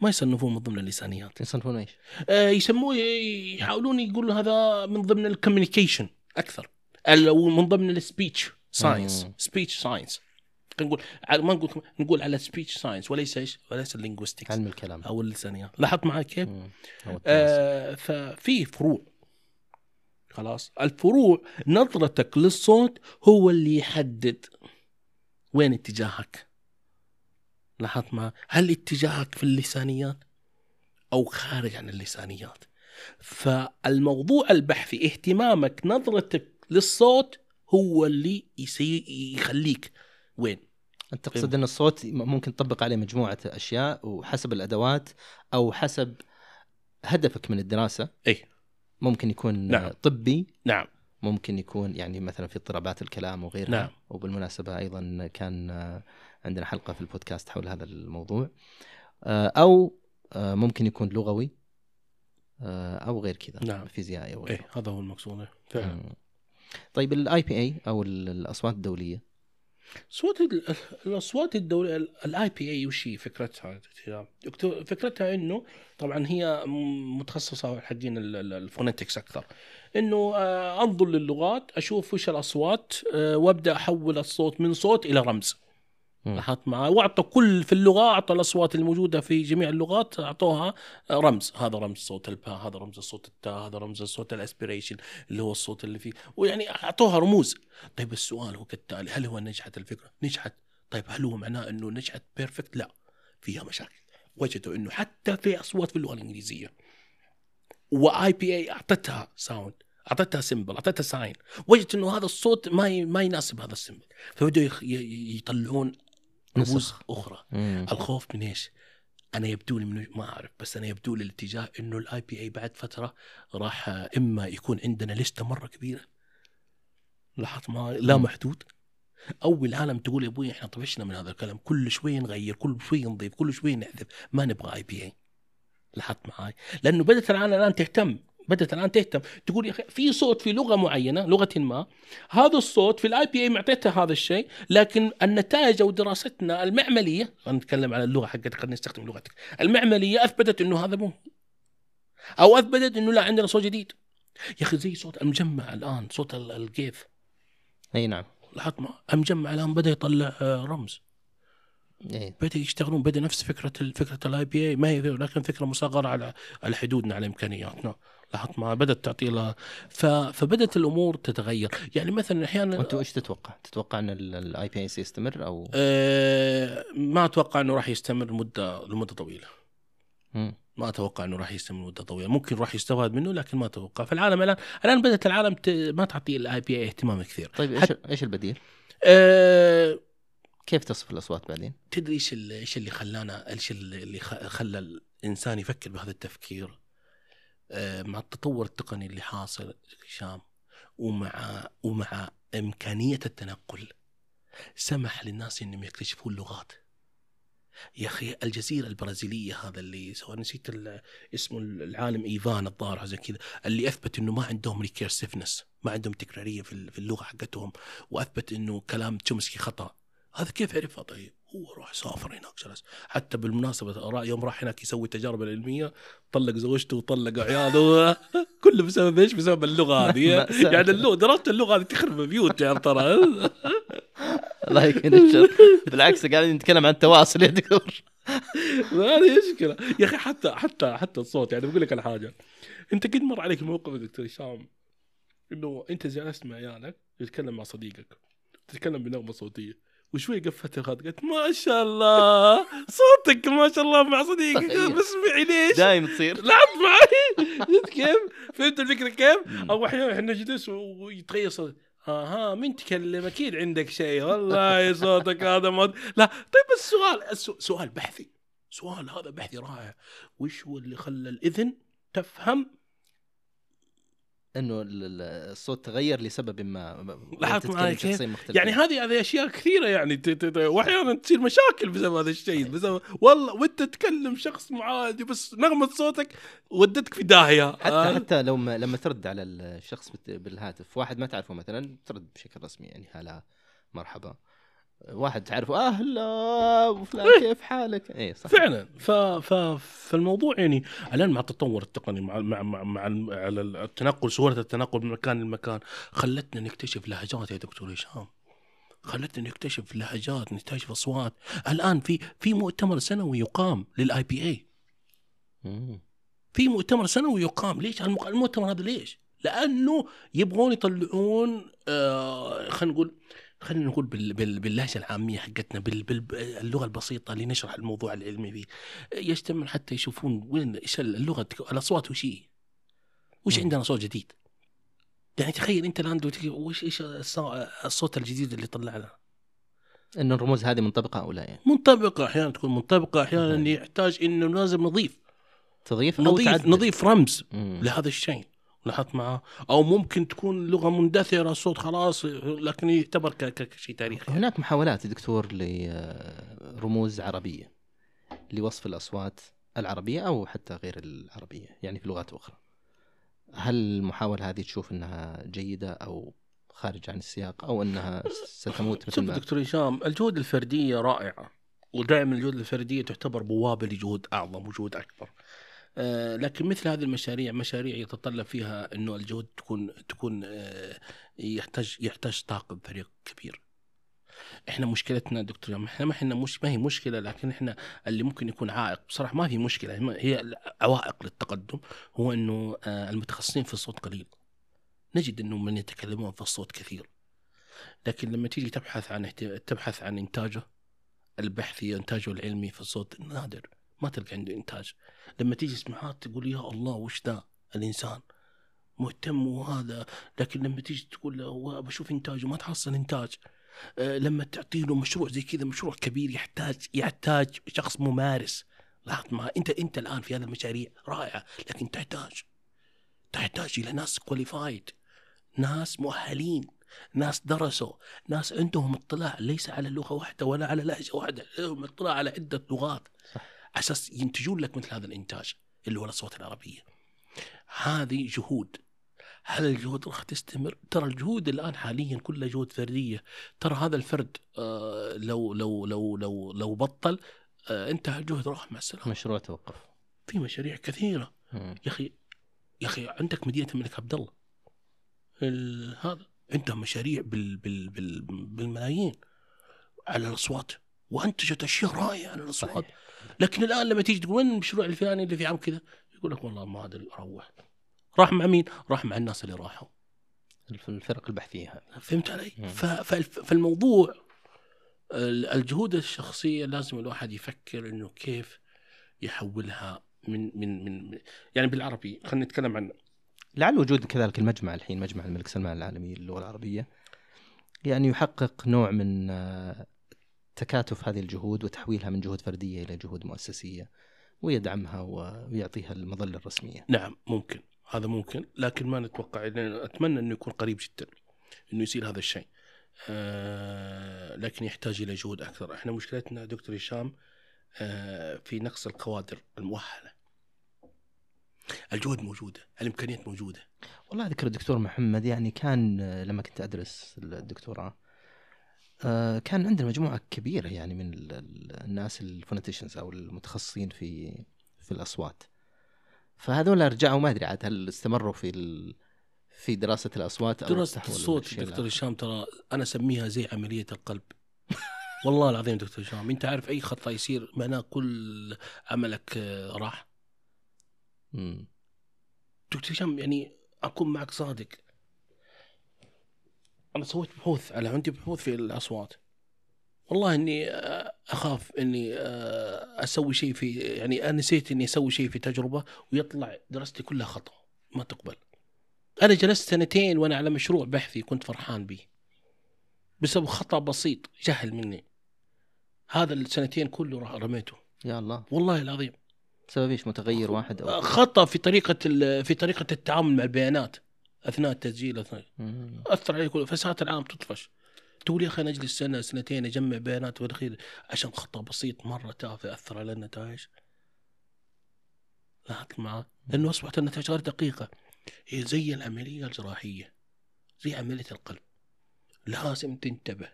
ما يصنفون من ضمن اللسانيات. يصنفون إيش؟ آه يسموه يحاولون يقولوا هذا من ضمن ال communication أكثر. أو من ضمن ال speech science. speech science نقول ما نقول نقول على speech science وليس إيش؟ وليس ال linguistics علم الكلام. أو اللسانيات لاحظت معي كيف؟ آه ففي فروع. خلاص. الفروع نظرتك للصوت هو اللي يحدد وين اتجاهك. لاحظت ما هل اتجاهك في اللسانيات أو خارج عن اللسانيات؟ فالموضوع البحثي اهتمامك نظرتك للصوت هو اللي يسي يخليك. وين؟ أنت تقصد إن الصوت ممكن تطبق عليه مجموعة أشياء وحسب الأدوات أو حسب هدفك من الدراسة. اي ممكن يكون نعم. طبي. نعم. ممكن يكون يعني مثلا في اضطرابات الكلام وغيرها. نعم. وبالمناسبة أيضا كان عندنا حلقة في البودكاست حول هذا الموضوع. آه، أو آه، ممكن يكون لغوي آه، أو غير كذا. نعم. فيزيائي أو غيره. إيه هذا هو المقصود. فعلا. مم. طيب ال IPA أو ال- الأصوات الدولية صوت ال- الأصوات الدولية ال IPA وش هي فكرتها؟ دكتور- فكرتها إنه طبعا هي متخصصة حقين ال- ال- ال phonetics أكثر إنه آه، أنظر للغات أشوف وش الأصوات آه، وأبدأ أحول الصوت من صوت إلى رمز. لاحظت معي واعطوا كل في اللغة اعطوا الأصوات الموجودة في جميع اللغات أعطوها رمز. هذا رمز صوت الباء هذا رمز صوت التاء هذا رمز صوت ال aspiration اللي هو الصوت اللي فيه. ويعني أعطوها رموز. طيب السؤال هو كالتالي هل هو نجحت الفكرة؟ نجحت. طيب هل هو معناه إنه نجحت perfect لا. فيها مشاكل. وجدوا إنه حتى في أصوات في اللغة الإنجليزية و IPA أعطتها sound أعطتها symbol أعطتها sign وجدت إنه هذا الصوت ما ي... ما يناسب هذا ال symbol فبدوا يخ... يطلعون رموز نسخ. أخرى مم. الخوف من إيش؟ أنا يبدو لي من ما أعرف بس أنا يبدو لي الاتجاه إنه ال IPA بعد فترة راح إما يكون عندنا لستة مرة كبيرة لاحظت ما لا. محدود أو العالم تقول يا أبوي إحنا طفشنا من هذا الكلام كل شوي نغير كل شوي نضيف كل شوي نحذف ما نبغى IPA لاحظت معاي لأنه بدأت العالم الآن تهتم بدأت الآن تهتم. تقول يا أخي في صوت في لغة معينة لغة ما هذا الصوت في ال IPA معطيته هذا الشيء لكن النتائج أو دراستنا المعملية خلينا نتكلم على اللغة حقتك خلينا نستخدم لغتك. المعملية أثبتت إنه هذا مو. أو أثبتت إنه لا عندنا صوت جديد. يا أخي زي صوت المجمع الآن صوت ال- الجيث أي نعم. لاحظت ما؟ المجمع الآن بدأ يطلع آه، رمز. اي بدأ يشتغلون بدأ نفس فكرة ال- فكرة ال IPA ما هي لكن فكرة مصغره على على حدودنا على إمكانياتنا. لاحظت ما بدأت تعطي لها ف... فبدأت الأمور تتغير. يعني مثلا أحيانا وانت إيش تتوقع؟ تتوقع إن ال IPA سيستمر أو؟ آه ما أتوقع إنه راح يستمر مده لمدة طويلة. مم. ما أتوقع إنه راح يستمر مده طويلة. ممكن راح يستفاد منه لكن ما أتوقع. فالعالم الآن الآن بدأت العالم ت... ما تعطي ال IPA اهتمام كثير. طيب إيش إيش البديل؟ آه كيف تصف الأصوات بعدين؟ تدري إيش إيش اللي خلانا إيش اللي خلى الإنسان يفكر بهذا التفكير؟ آه، مع التطور التقني اللي حاصل هشام ومع ومع إمكانية التنقل. سمح للناس إنهم يكتشفون اللغات يا أخي الجزيرة البرازيلية هذا اللي سواء نسيت اسمه العالم إيفان الظاهر زي كذا اللي أثبت إنه ما عندهم recursiveness ما عندهم تكرارية في اللغة حقتهم وأثبت إنه كلام تشومسكي خطأ. هذا كيف عرفها طيب؟ هو راح سافر هناك جلس حتى بالمناسبة يوم راح هناك يسوي التجارب العلمية طلق زوجته وطلق عياله. [LAUGHS] كله بسبب إيش؟ بسبب اللغة هذه. [LAUGHS] يعني اللغة دراسة اللغة هذه تخرب بيوت يعني ترى. [LAUGHS] الله يكون الشر بالعكس قاعدين نتكلم عن التواصل يا دكتور. ما هذه مشكلة. يا أخي حتى حتى حتى الصوت يعني بقول لك على حاجة أنت قد مر عليك موقف يا دكتور هشام إنه أنت جلست مع عيالك تتكلم مع صديقك تتكلم بنغمة صوتية. وشوي قفت الخط قالت ما شاء الله صوتك ما شاء الله مع صديقك. بس اسمعي ليش؟ دايم تصير. لعب معي شفت كيف؟ فهمت الفكرة كيف؟ أو أحيانا إحنا نجلس ويتغير صوت آها مين تكلم؟ أكيد عندك شيء. والله صوتك هذا ما لا طيب السؤال سؤال بحثي سؤال هذا بحثي رائع. وش هو اللي خلى الإذن تفهم إنه ال- ال- الصوت تغير لسبب ما لاحظت معي. يعني هذه هذه أشياء كثيرة يعني وأحيانا تصير مشاكل بسبب هذا الشيء بسبب والله وانت تتكلم شخص معادي بس نغمة صوتك ودتك في داهية حتى آه. حتى لو ما لما ترد على الشخص بالهاتف واحد ما تعرفه مثلا ترد بشكل رسمي يعني هلا مرحبا واحد تعرفه أهلا وفلان كيف حالك؟ اي صح. فعلا. ف... ف... فالموضوع يعني الآن مع التطور التقني مع مع مع, مع التنقل سهولة التنقل من مكان لمكان خلتنا نكتشف لهجات يا دكتور هشام. خلتنا نكتشف لهجات نكتشف أصوات. الآن في في مؤتمر سنوي يقام للاي بي اي. في مؤتمر سنوي يقام. ليش؟ المؤتمر هذا ليش؟ لأنه يبغون يطلعون آه خلينا نقول خلينا نقول بال بال باللهجة العامية حقتنا بال باللغة البسيطة اللي نشرح الموضوع العلمي فيه. يجتمعون حتى يشوفون وين إيش اللغة الأصوات وش هي؟ وش. عندنا صوت جديد؟ يعني تخيل أنت الآن وش إيش الصو- الصوت الجديد اللي طلعنا؟ انه الرموز هذه منطبقة أو لا يعني؟ منطبقة أحيانا تكون منطبقة أحيانا. يحتاج إنه لازم نضيف. تضيف نضيف نضيف رمز مم. لهذا الشيء. لاحظت معه أو ممكن تكون لغة مندثرة الصوت خلاص لكن يعتبر كشيء تاريخي. هناك محاولات دكتور لرموز عربية لوصف الأصوات العربية أو حتى غير العربية يعني في لغات أخرى. هل المحاولة هذه تشوف إنها جيدة أو خارج عن السياق أو إنها ستموت مثل شوف دكتور هشام الجهود الفردية رائعة ودائما الجهود الفردية تعتبر بوابة لجهود أعظم وجهود أكبر. آه، لكن مثل هذه المشاريع مشاريع يتطلب فيها إنه الجهود تكون تكون آه، يحتاج يحتاج طاقم فريق كبير. إحنا مشكلتنا دكتور إحنا ما إحنا مش ما هي مشكلة لكن إحنا اللي ممكن يكون عائق. بصراحة ما في مشكلة هي عوائق للتقدم هو إنه آه، المتخصصين في الصوت قليل. نجد انه من يتكلمون في الصوت كثير. لكن لما تيجي تبحث عن تبحث عن إنتاجه البحثي إنتاجه العلمي في الصوت نادر. ما تلقى عنده إنتاج. لما تيجي سمعات تقول يا الله وش ذا الإنسان؟ مهتم وهذا. لكن لما تيجي تقول له "هو بشوف إنتاجه ما تحصل إنتاج. آه، لما تعطي له مشروع زي كذا مشروع كبير يحتاج يحتاج شخص ممارس. لاحظ ما أنت أنت الآن في هذه المشاريع رائعة لكن تحتاج تحتاج إلى ناس كواليفايد ناس مؤهلين ناس درسوا ناس عندهم اطلاع ليس على لغة واحدة ولا على لهجة واحدة لهم اطلاع على عدة لغات. أساس ينتجون لك مثل هذا الإنتاج اللي هو الأصوات العربية. هذه جهود. هل الجهود راح تستمر؟ ترى الجهود الآن حاليا كلها جهود فردية، ترى هذا الفرد آه لو لو لو لو لو بطل آه انتهى الجهد راح مع السلامة. مشروع توقف. في مشاريع كثيرة. مم. يا أخي يا أخي عندك مدينة الملك عبد الله. ال- هذا. عندها مشاريع بال بال بال بالملايين على الأصوات وأنتجت أشياء رائعة على الأصوات. صحيح لكن الآن لما تيجي تقول وين المشروع الفلاني اللي في عام كذا؟ يقول لك والله ما أدري أروح. راح مع مين؟ راح مع الناس اللي راحوا. الف- الفرق البحثية فهمت علي؟ فالموضوع ال- الجهود الشخصية لازم الواحد يفكر إنه كيف يحولها من من من يعني بالعربي خلينا نتكلم عن لعل وجود كذلك المجمع الحين مجمع الملك سلمان العالمي للغة العربية. يعني يحقق نوع من آه، تكاتف هذه الجهود وتحويلها من جهود فردية إلى جهود مؤسسية ويدعمها ويعطيها المظلة الرسمية. نعم ممكن. هذا ممكن لكن ما نتوقع أتمنى أنه يكون قريب جدا أنه يصير هذا الشيء. آه لكن يحتاج إلى جهود أكثر. إحنا مشكلتنا دكتور هشام آه في نقص الكوادر المؤهلة. الجهود موجودة الإمكانيات موجودة. والله أذكر الدكتور محمد يعني كان آه، لما كنت أدرس الدكتوراه كان عندنا مجموعة كبيرة يعني من ال- ال- الناس الفونتيشنز أو المتخصصين في في الأصوات. فهذول رجعوا ما أدري عاد هل استمروا في ال... في دراسة الأصوات أو دراسة الصوت دكتور؟ هشام ترى أنا أسميها زي عملية القلب [LAUGHS] والله العظيم دكتور هشام أنت عارف أي خطأ يصير معناه كل عملك آه، راح. دكتور هشام يعني أكون معك صادق أنا سويت بحوث على عندي بحوث في الأصوات. والله إني آه، أخاف إني آه، أسوي شيء في يعني أنا نسيت إني أسوي شيء في تجربة ويطلع دراستي كلها خطأ ما تقبل. أنا جلست سنتين وأنا على مشروع بحثي كنت فرحان به بسبب خطأ بسيط جهل مني. هذا السنتين كله رميته. يا الله. والله العظيم. بسبب إيش؟ متغير واحد أو خطأ في طريقة في طريقة التعامل مع البيانات. أثناء التسجيل أثناء. أثر علي كل فساعات العام تطفش. تقول يا أخي أنا أجلس سنة سنتين أجمع بيانات والاخير عشان خطا بسيط مرة تافه اثر على النتائج. لاحظت معه لأنه أصبحت النتائج غير دقيقة. هي زي العملية الجراحية. زي عملية القلب. لازم تنتبه.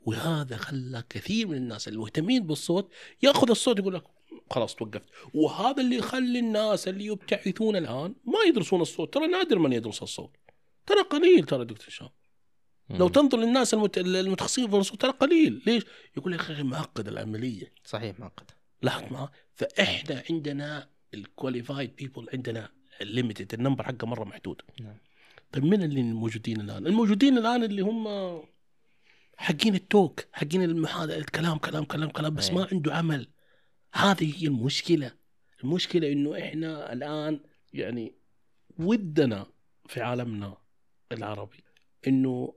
وهذا خلى كثير من الناس المهتمين بالصوت يأخذ الصوت يقول لك خلاص توقفت. وهذا اللي يخلي الناس اللي يبتعثون الآن ما يدرسون الصوت. ترى نادر من يدرس الصوت. ترى قليل ترى دكتور هشام. لو. تنظر للناس المت... المتخصصين في الصوت ترى قليل. ليش؟ يقول يا أخي معقد العملية. صحيح معقد لاحظ معه فإحنا عندنا ال qualified people عندنا ال limited ال number حقه مرة محدود. نعم. طيب من اللي موجودين الآن؟ الموجودين الآن اللي هم حقين ال talk حقين المحاضرة الكلام كلام كلام كلام بس أي. ما عنده عمل. هذه هي المشكلة. المشكلة إنه إحنا الآن يعني ودنا في عالمنا العربي إنه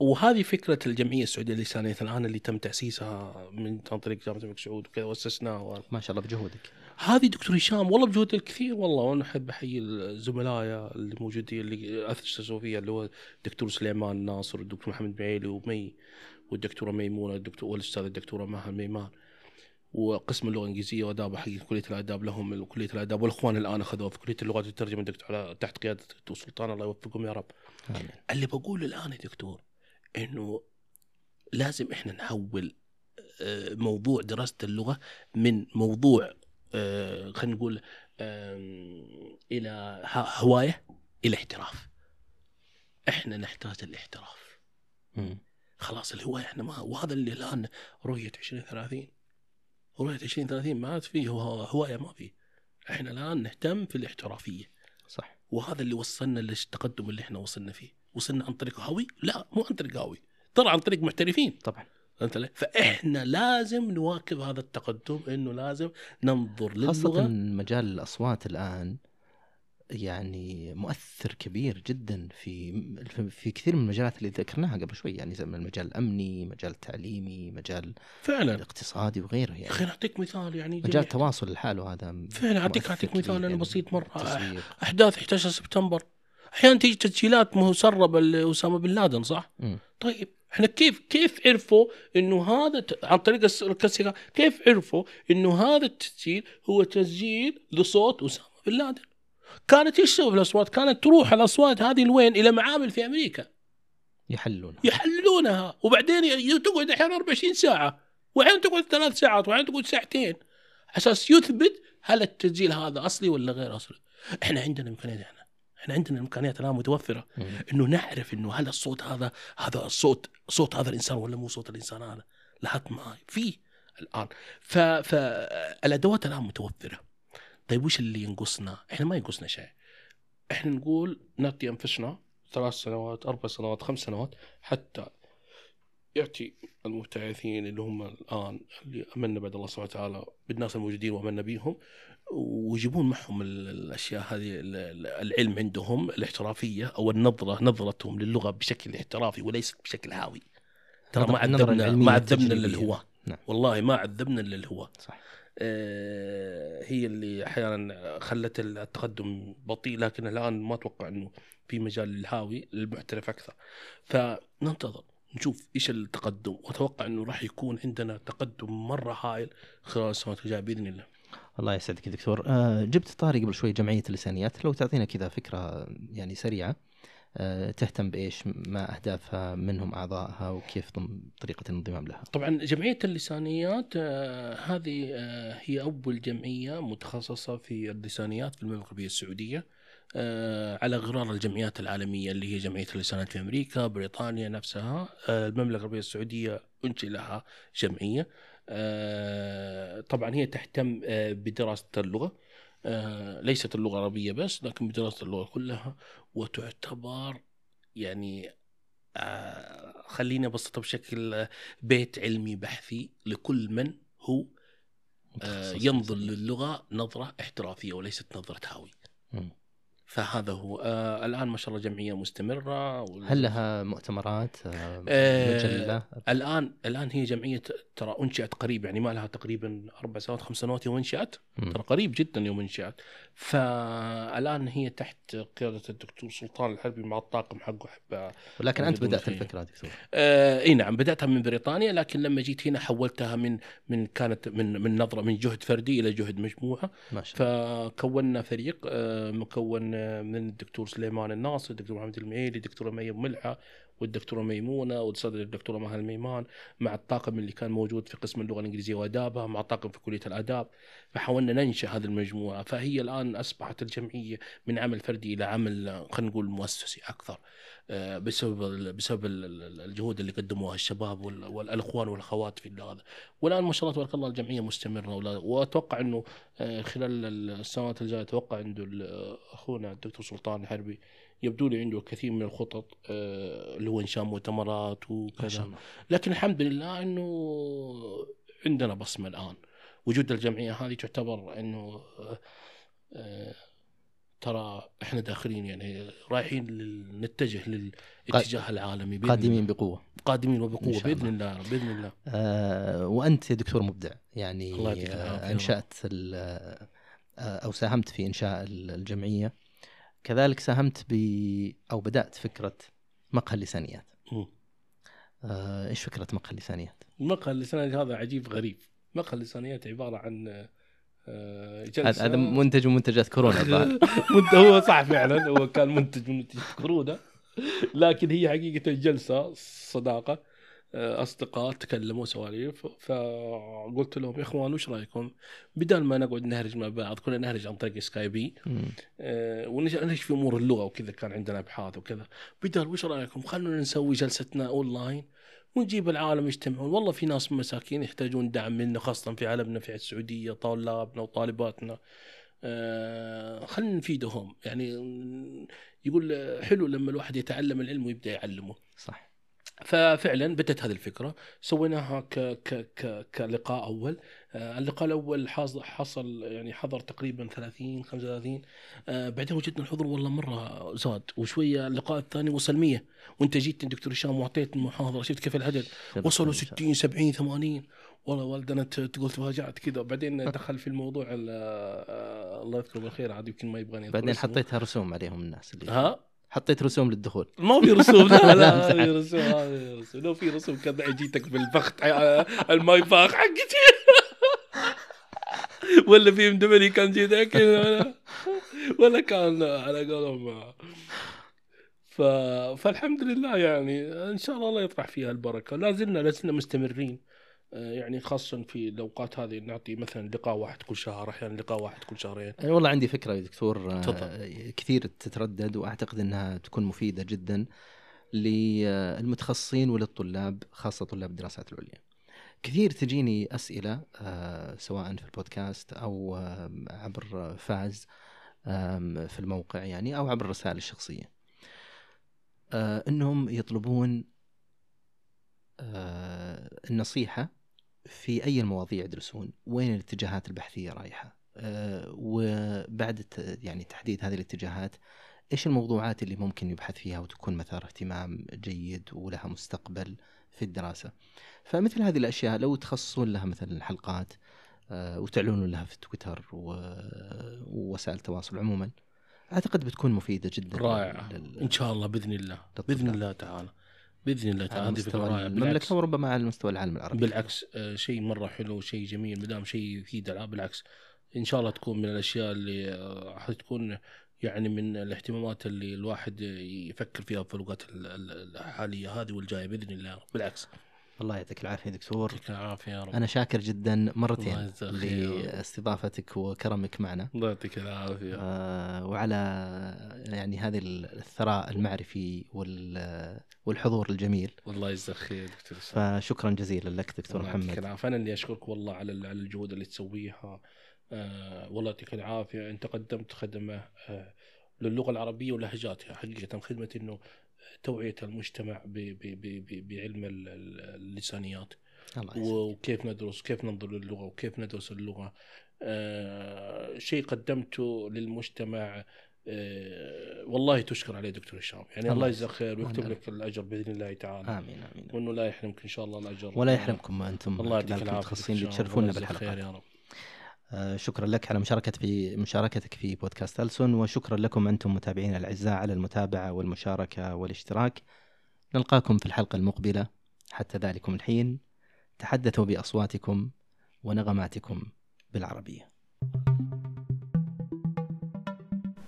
وهذه فكرة الجمعية السعودية للسانيه الان اللي تم تأسيسها من عن طريق جامعة الملك سعود وكذا واسسناها ما شاء الله بجهودك. هذه دكتور هشام والله بجهود الكثير والله وأنا أحب أحيي زملائي اللي موجودين اللي اسسوا فيها اللي هو الدكتور سليمان ناصر والدكتور محمد بعيلي ومي والدكتورة ميمونة الدكتور والأستاذ الدكتورة مها ميمان وقسم اللغة الإنجليزية وأداب حق كلية الأداب لهم كليه الأداب والإخوان الآن أخذوها في كلية اللغات والترجمه الدكتور على تحت قيادة الدكتور سلطان الله يوفقهم يا رب آمين. اللي بقوله الآن يا دكتور إنه لازم إحنا نحول آه، موضوع دراسة اللغة من موضوع آه، خلينا نقول إلى هواية إلى احتراف إحنا نحتاج الاحتراف. خلاص الهواية إحنا ما وهذا اللي الآن رؤية 2030 رؤيه 2030 ما عاد فيه هو- هواية ما فيه. إحنا الآن نهتم في الاحترافية. صح. وهذا اللي وصلنا للتقدم اللي إحنا وصلنا فيه. وصلنا عن طريق هاوي؟ لا مو عن طريق هاوي. ترى عن طريق محترفين. طبعا. فهمت علي؟ فإحنا لازم نواكب هذا التقدم إنه لازم ننظر خاصة للغه مجال الأصوات الآن يعني مؤثر كبير جدا في في كثير من المجالات اللي ذكرناها قبل شوي يعني زي المجال الأمني مجال التعليمي مجال فعلا الاقتصادي وغيره يعني أخي نعطيك مثال يعني مجال جميل. التواصل لحاله هذا فعلا اعطيك أعطيك مثال أنا يعني بسيط مرة التسويق. أحداث 11 سبتمبر أحيانا تيجي تسجيلات مسربة لأسامة بن لادن صح؟ مم. طيب إحنا كيف كيف عرفوا إنه هذا عن طريق الكاسيرا كيف عرفوا إنه هذا التسجيل هو تسجيل لصوت أسامة بن لادن؟ كانت إيش تسوي في الأصوات؟ كانت تروح الأصوات هذه لوين؟ إلى معامل في أمريكا يحلون يحللونها وبعدين تقعد أحيانا 24 ساعة واحيانا تقعد ثلاث ساعات واحيانا تقعد ساعتين أساس يثبت هل التسجيل هذا أصلي ولا غير أصلي. إحنا عندنا امكانيات إحنا إحنا عندنا الامكانيات الان متوفرة. إنه نعرف إنه هل الصوت هذا هذا الصوت صوت هذا الإنسان ولا مو صوت الإنسان هذا لحد ما في الآن فالادوات الان متوفرة طيب وش اللي ينقصنا؟ إحنا ما ينقصنا شيء إحنا نقول نعطي أنفسنا ثلاث سنوات أربع سنوات خمس سنوات حتى يأتي المبتعثين اللي هم الآن اللي آمنا بعد الله سبحانه وتعالى بالناس الموجودين وآمنا بهم ويجيبون معهم ال- الأشياء هذه ال- ال- العلم عندهم الاحترافية أو النظرة نظرتهم للغة بشكل احترافي وليست بشكل هاوي ترى ما عذبنا ما عذبنا الا. الهواء نعم. والله ما عذبنا الا الهواء صح هي اللي أحيانا خلت التقدم بطيء لكن الآن ما أتوقع إنه في مجال للهاوي للمحترف أكثر. فننتظر نشوف إيش التقدم وأتوقع إنه راح يكون عندنا تقدم مرة هائل خلال السنوات الجاية بإذن الله. الله يسعدك دكتور. آه، جبت طاري قبل شوي جمعية اللسانيات لو تعطينا كذا فكرة يعني سريعة. آه، تهتم بإيش؟ ما أهدافها؟ منهم أعضائها؟ وكيف ضم طريقة الانضمام لها؟ طبعا جمعية اللسانيات آه، هذه آه، هي أول جمعية متخصصة في اللسانيات في المملكة العربية السعودية آه، على غرار الجمعيات العالمية اللي هي جمعية اللسانات في أمريكا، بريطانيا نفسها، آه، المملكة العربية السعودية أنشئ لها جمعية. آه، طبعا هي تهتم آه، بدراسة اللغة. آه، ليست اللغة العربيه بس لكن بدراسة اللغة كلها وتعتبر يعني آه، خليني أبسطها بشكل آه، بيت علمي بحثي لكل من هو آه، ينظر للسانيات. للغة نظرة احترافية وليست نظرة هاوي. فهذا هو. آه الآن ما شاء الله جمعية مستمرة وال- هل لها مؤتمرات؟ آه، آه، مجلة؟ الان الآن هي جمعية ترى أنشئت قريب يعني ما لها تقريبا أربع سنوات خمس سنوات يوم أنشئت. ترى قريب جدا يوم أنشئت. فالآن هي تحت قيادة الدكتور سلطان الحربي مع الطاقم حقه احب ولكن أنت بدون بدأت شيء. الفكرة دكتور. آه إي نعم بدأتها من بريطانيا لكن لما جيت هنا حولتها من من كانت من من نظرة من جهد فردي إلى جهد مجموعة. ما شاء الله. فكونا فريق آه، مكون من الدكتور سليمان الناصر الدكتور محمد المعيلي الدكتورة مي ملحه والدكتورة ميمونة والصدر الدكتورة مها الميمان مع الطاقم اللي كان موجود في قسم اللغة الإنجليزية وأدابها مع طاقم في كلية الأداب. فحاولنا ننشأ هذه المجموعة. فهي الآن أصبحت الجمعية من عمل فردي إلى عمل آه، خلينا نقول مؤسسي أكثر آه، بسبب بسبب ال- ال- الجهود اللي قدموها الشباب وال- والأخوان والأخوات في هذا. والآن ما شاء الله تبارك الله الجمعية مستمرة. وأتوقع إنه آه، خلال السنوات الجايه أتوقع عنده ال- أخونا الدكتور سلطان الحربي يبدو لي عنده الكثير من الخطط آه، اللي هو انشاء مؤتمرات وكذا. لكن الحمد لله إنه عندنا بصمة الآن. وجود الجمعية هذه تعتبر إنه آه، آه، ترى إحنا داخلين يعني رايحين نتجه للاتجاه العالمي بإذن قادمين. بقوة. قادمين وبقوة بإذن الله. بإذن الله. آه، وأنت يا دكتور مبدع يعني الله. آه، أنشأت أو ساهمت في إنشاء ال- الجمعية. كذلك ساهمت ب أو بدأت فكرة مقهى اللسانيات. آه، إيش فكرة مقهى اللسانيات؟ مقهى اللسانيات هذا عجيب غريب. مقهى اللسانيات عبارة عن آه، جلسة. هذا منتج من منتجات كورونا [LAUGHS] هو صح فعلا هو كان منتج من منتجات كورونا. لكن هي حقيقة جلسة صداقة. أصدقاء تكلموا سواليف فقلت لهم يا إخوان وش رأيكم؟ بدل ما نقعد نهرج مع بعض كنا نهرج عن طريق سكايب. آه، ونناقش في أمور اللغة وكذا كان عندنا أبحاث وكذا. بدل وش رأيكم؟ خلونا نسوي جلستنا أونلاين ونجيب العالم يجتمعون. والله في ناس مساكين يحتاجون دعم منا خاصة في عالمنا في السعودية طلابنا وطالباتنا. آه خلينا نفيدهم. يعني يقول حلو لما الواحد يتعلم العلم ويبدأ يعلمه. صح. ففعلا بدت هذه الفكرة. سويناها ك ك ك كلقاء أول. آه، اللقاء الأول حصل يعني حضر تقريبا 30 35 آه، بعدين وجدنا الحضور والله مرة زاد وشوية اللقاء الثاني وصل 100 وانت جيت دكتور هشام واعطيت المحاضرة شفت كيف العدد؟ وصلوا 60 70 80 والله والدنا تقول تفاجأت كذا. بعدين دخل في الموضوع ال- آه، الله يذكره بالخير عاد يمكن ما يبغاني بعدين. حطيتها رسوم عليهم الناس اللي ها؟ حطيت رسوم للدخول. ما في رسوم. لا لا [LAUGHS] ما في رسوم ما في رسوم. لو في رسوم كان جيتك بالفخت آه، الماي فاخ حقتي. [LAUGHS] ولا في مدبري كان جيتك ولا كان على قولهم ف... فالحمد لله يعني إن شاء الله الله يطرح فيها البركة. لا زلنا لا زلنا مستمرين. آه، يعني خاصه في الأوقات هذه نعطي مثلا لقاء واحد كل شهر أحيانا لقاء واحد كل شهرين. أنا والله عندي فكرة يا دكتور آه، تفضل. كثير تتردد وأعتقد أنها تكون مفيدة جدا للمتخصصين وللطلاب خاصة طلاب الدراسات العليا. كثير تجيني أسئلة آه، سواء في البودكاست أو آه، عبر فاز في الموقع يعني أو عبر الرسائل الشخصية. آه، أنهم يطلبون آه، النصيحة في أي المواضيع يدرسون؟ وين الاتجاهات البحثية رايحة؟ آه، وبعد يعني تحديد هذه الاتجاهات إيش الموضوعات اللي ممكن يبحث فيها وتكون مثار اهتمام جيد ولها مستقبل في الدراسة. فمثل هذه الأشياء لو تخصصون لها مثلا حلقات آه، وتعلنون لها في تويتر ووسائل التواصل عموما أعتقد بتكون مفيدة جدا رائعه إن شاء الله بإذن الله. بإذن الله تعالى. بإذن الله تعالى هذه فكرة رائعة. بالعكس. المملكه وربما على مستوى العالم العربي. بالعكس آه، شيء مرة حلو شيء جميل ما دام شيء يفيد العاب بالعكس. إن شاء الله تكون من الأشياء اللي آه، حتكون يعني من الاهتمامات اللي الواحد يفكر فيها في الوقت ال- ال- الحالية هذه والجاية بإذن الله. بالعكس. الله يعطيك العافية دكتور. يعطيك العافية يا رب. أنا شاكر جدا مرتين. لاستضافتك وكرمك معنا. الله يعطيك العافية. آه، وعلى يعني هذه الثراء المعرفي وال- والحضور الجميل. والله يجزاك خير دكتور. فشكرا جزيلا لك دكتور الله يعطيك محمد. العافية. أنا اللي أشكرك والله على على الجهود اللي تسويها. آه والله يعطيك العافية. انت قدمت خدمه آه للغة العربية ولهجاتها. حقيقة خدمة إنه توعية المجتمع بعلم ال- ال- اللسانيات. وكيف ندرس كيف ننظر للغة وكيف ندرس اللغة. آه شيء قدمته للمجتمع آه والله تشكر عليه دكتور هشام. يعني الله الله يجزاك خير ويكتب. لك الأجر بإذن الله تعالى. آمين آمين. وإنه لا يحرمك إن شاء الله الأجر. ولا يحرمكم أنتم الله يعطيك العافية المتخصصين اللي. تشرفونا بالحلقات يا رب. شكرا لك على مشاركة في مشاركتك في بودكاست ألسن وشكرا لكم أنتم متابعين الأعزاء على المتابعة والمشاركة والاشتراك. نلقاكم في الحلقة المقبلة. حتى ذلكم الحين تحدثوا بأصواتكم ونغماتكم بالعربية.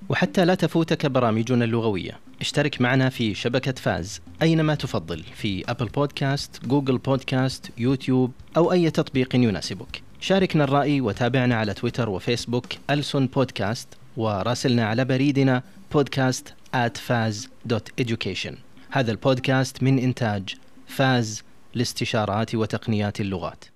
وحتى لا تفوتك برامجنا اللغوية اشترك معنا في شبكة فاز أينما تفضل في أبل بودكاست، جوجل بودكاست، يوتيوب أو أي تطبيق يناسبك. شاركنا الرأي وتابعنا على تويتر وفيسبوك ألسن بودكاست وراسلنا على بريدنا podcast at faz.education هذا البودكاست من إنتاج فاز لاستشارات وتقنيات اللغات.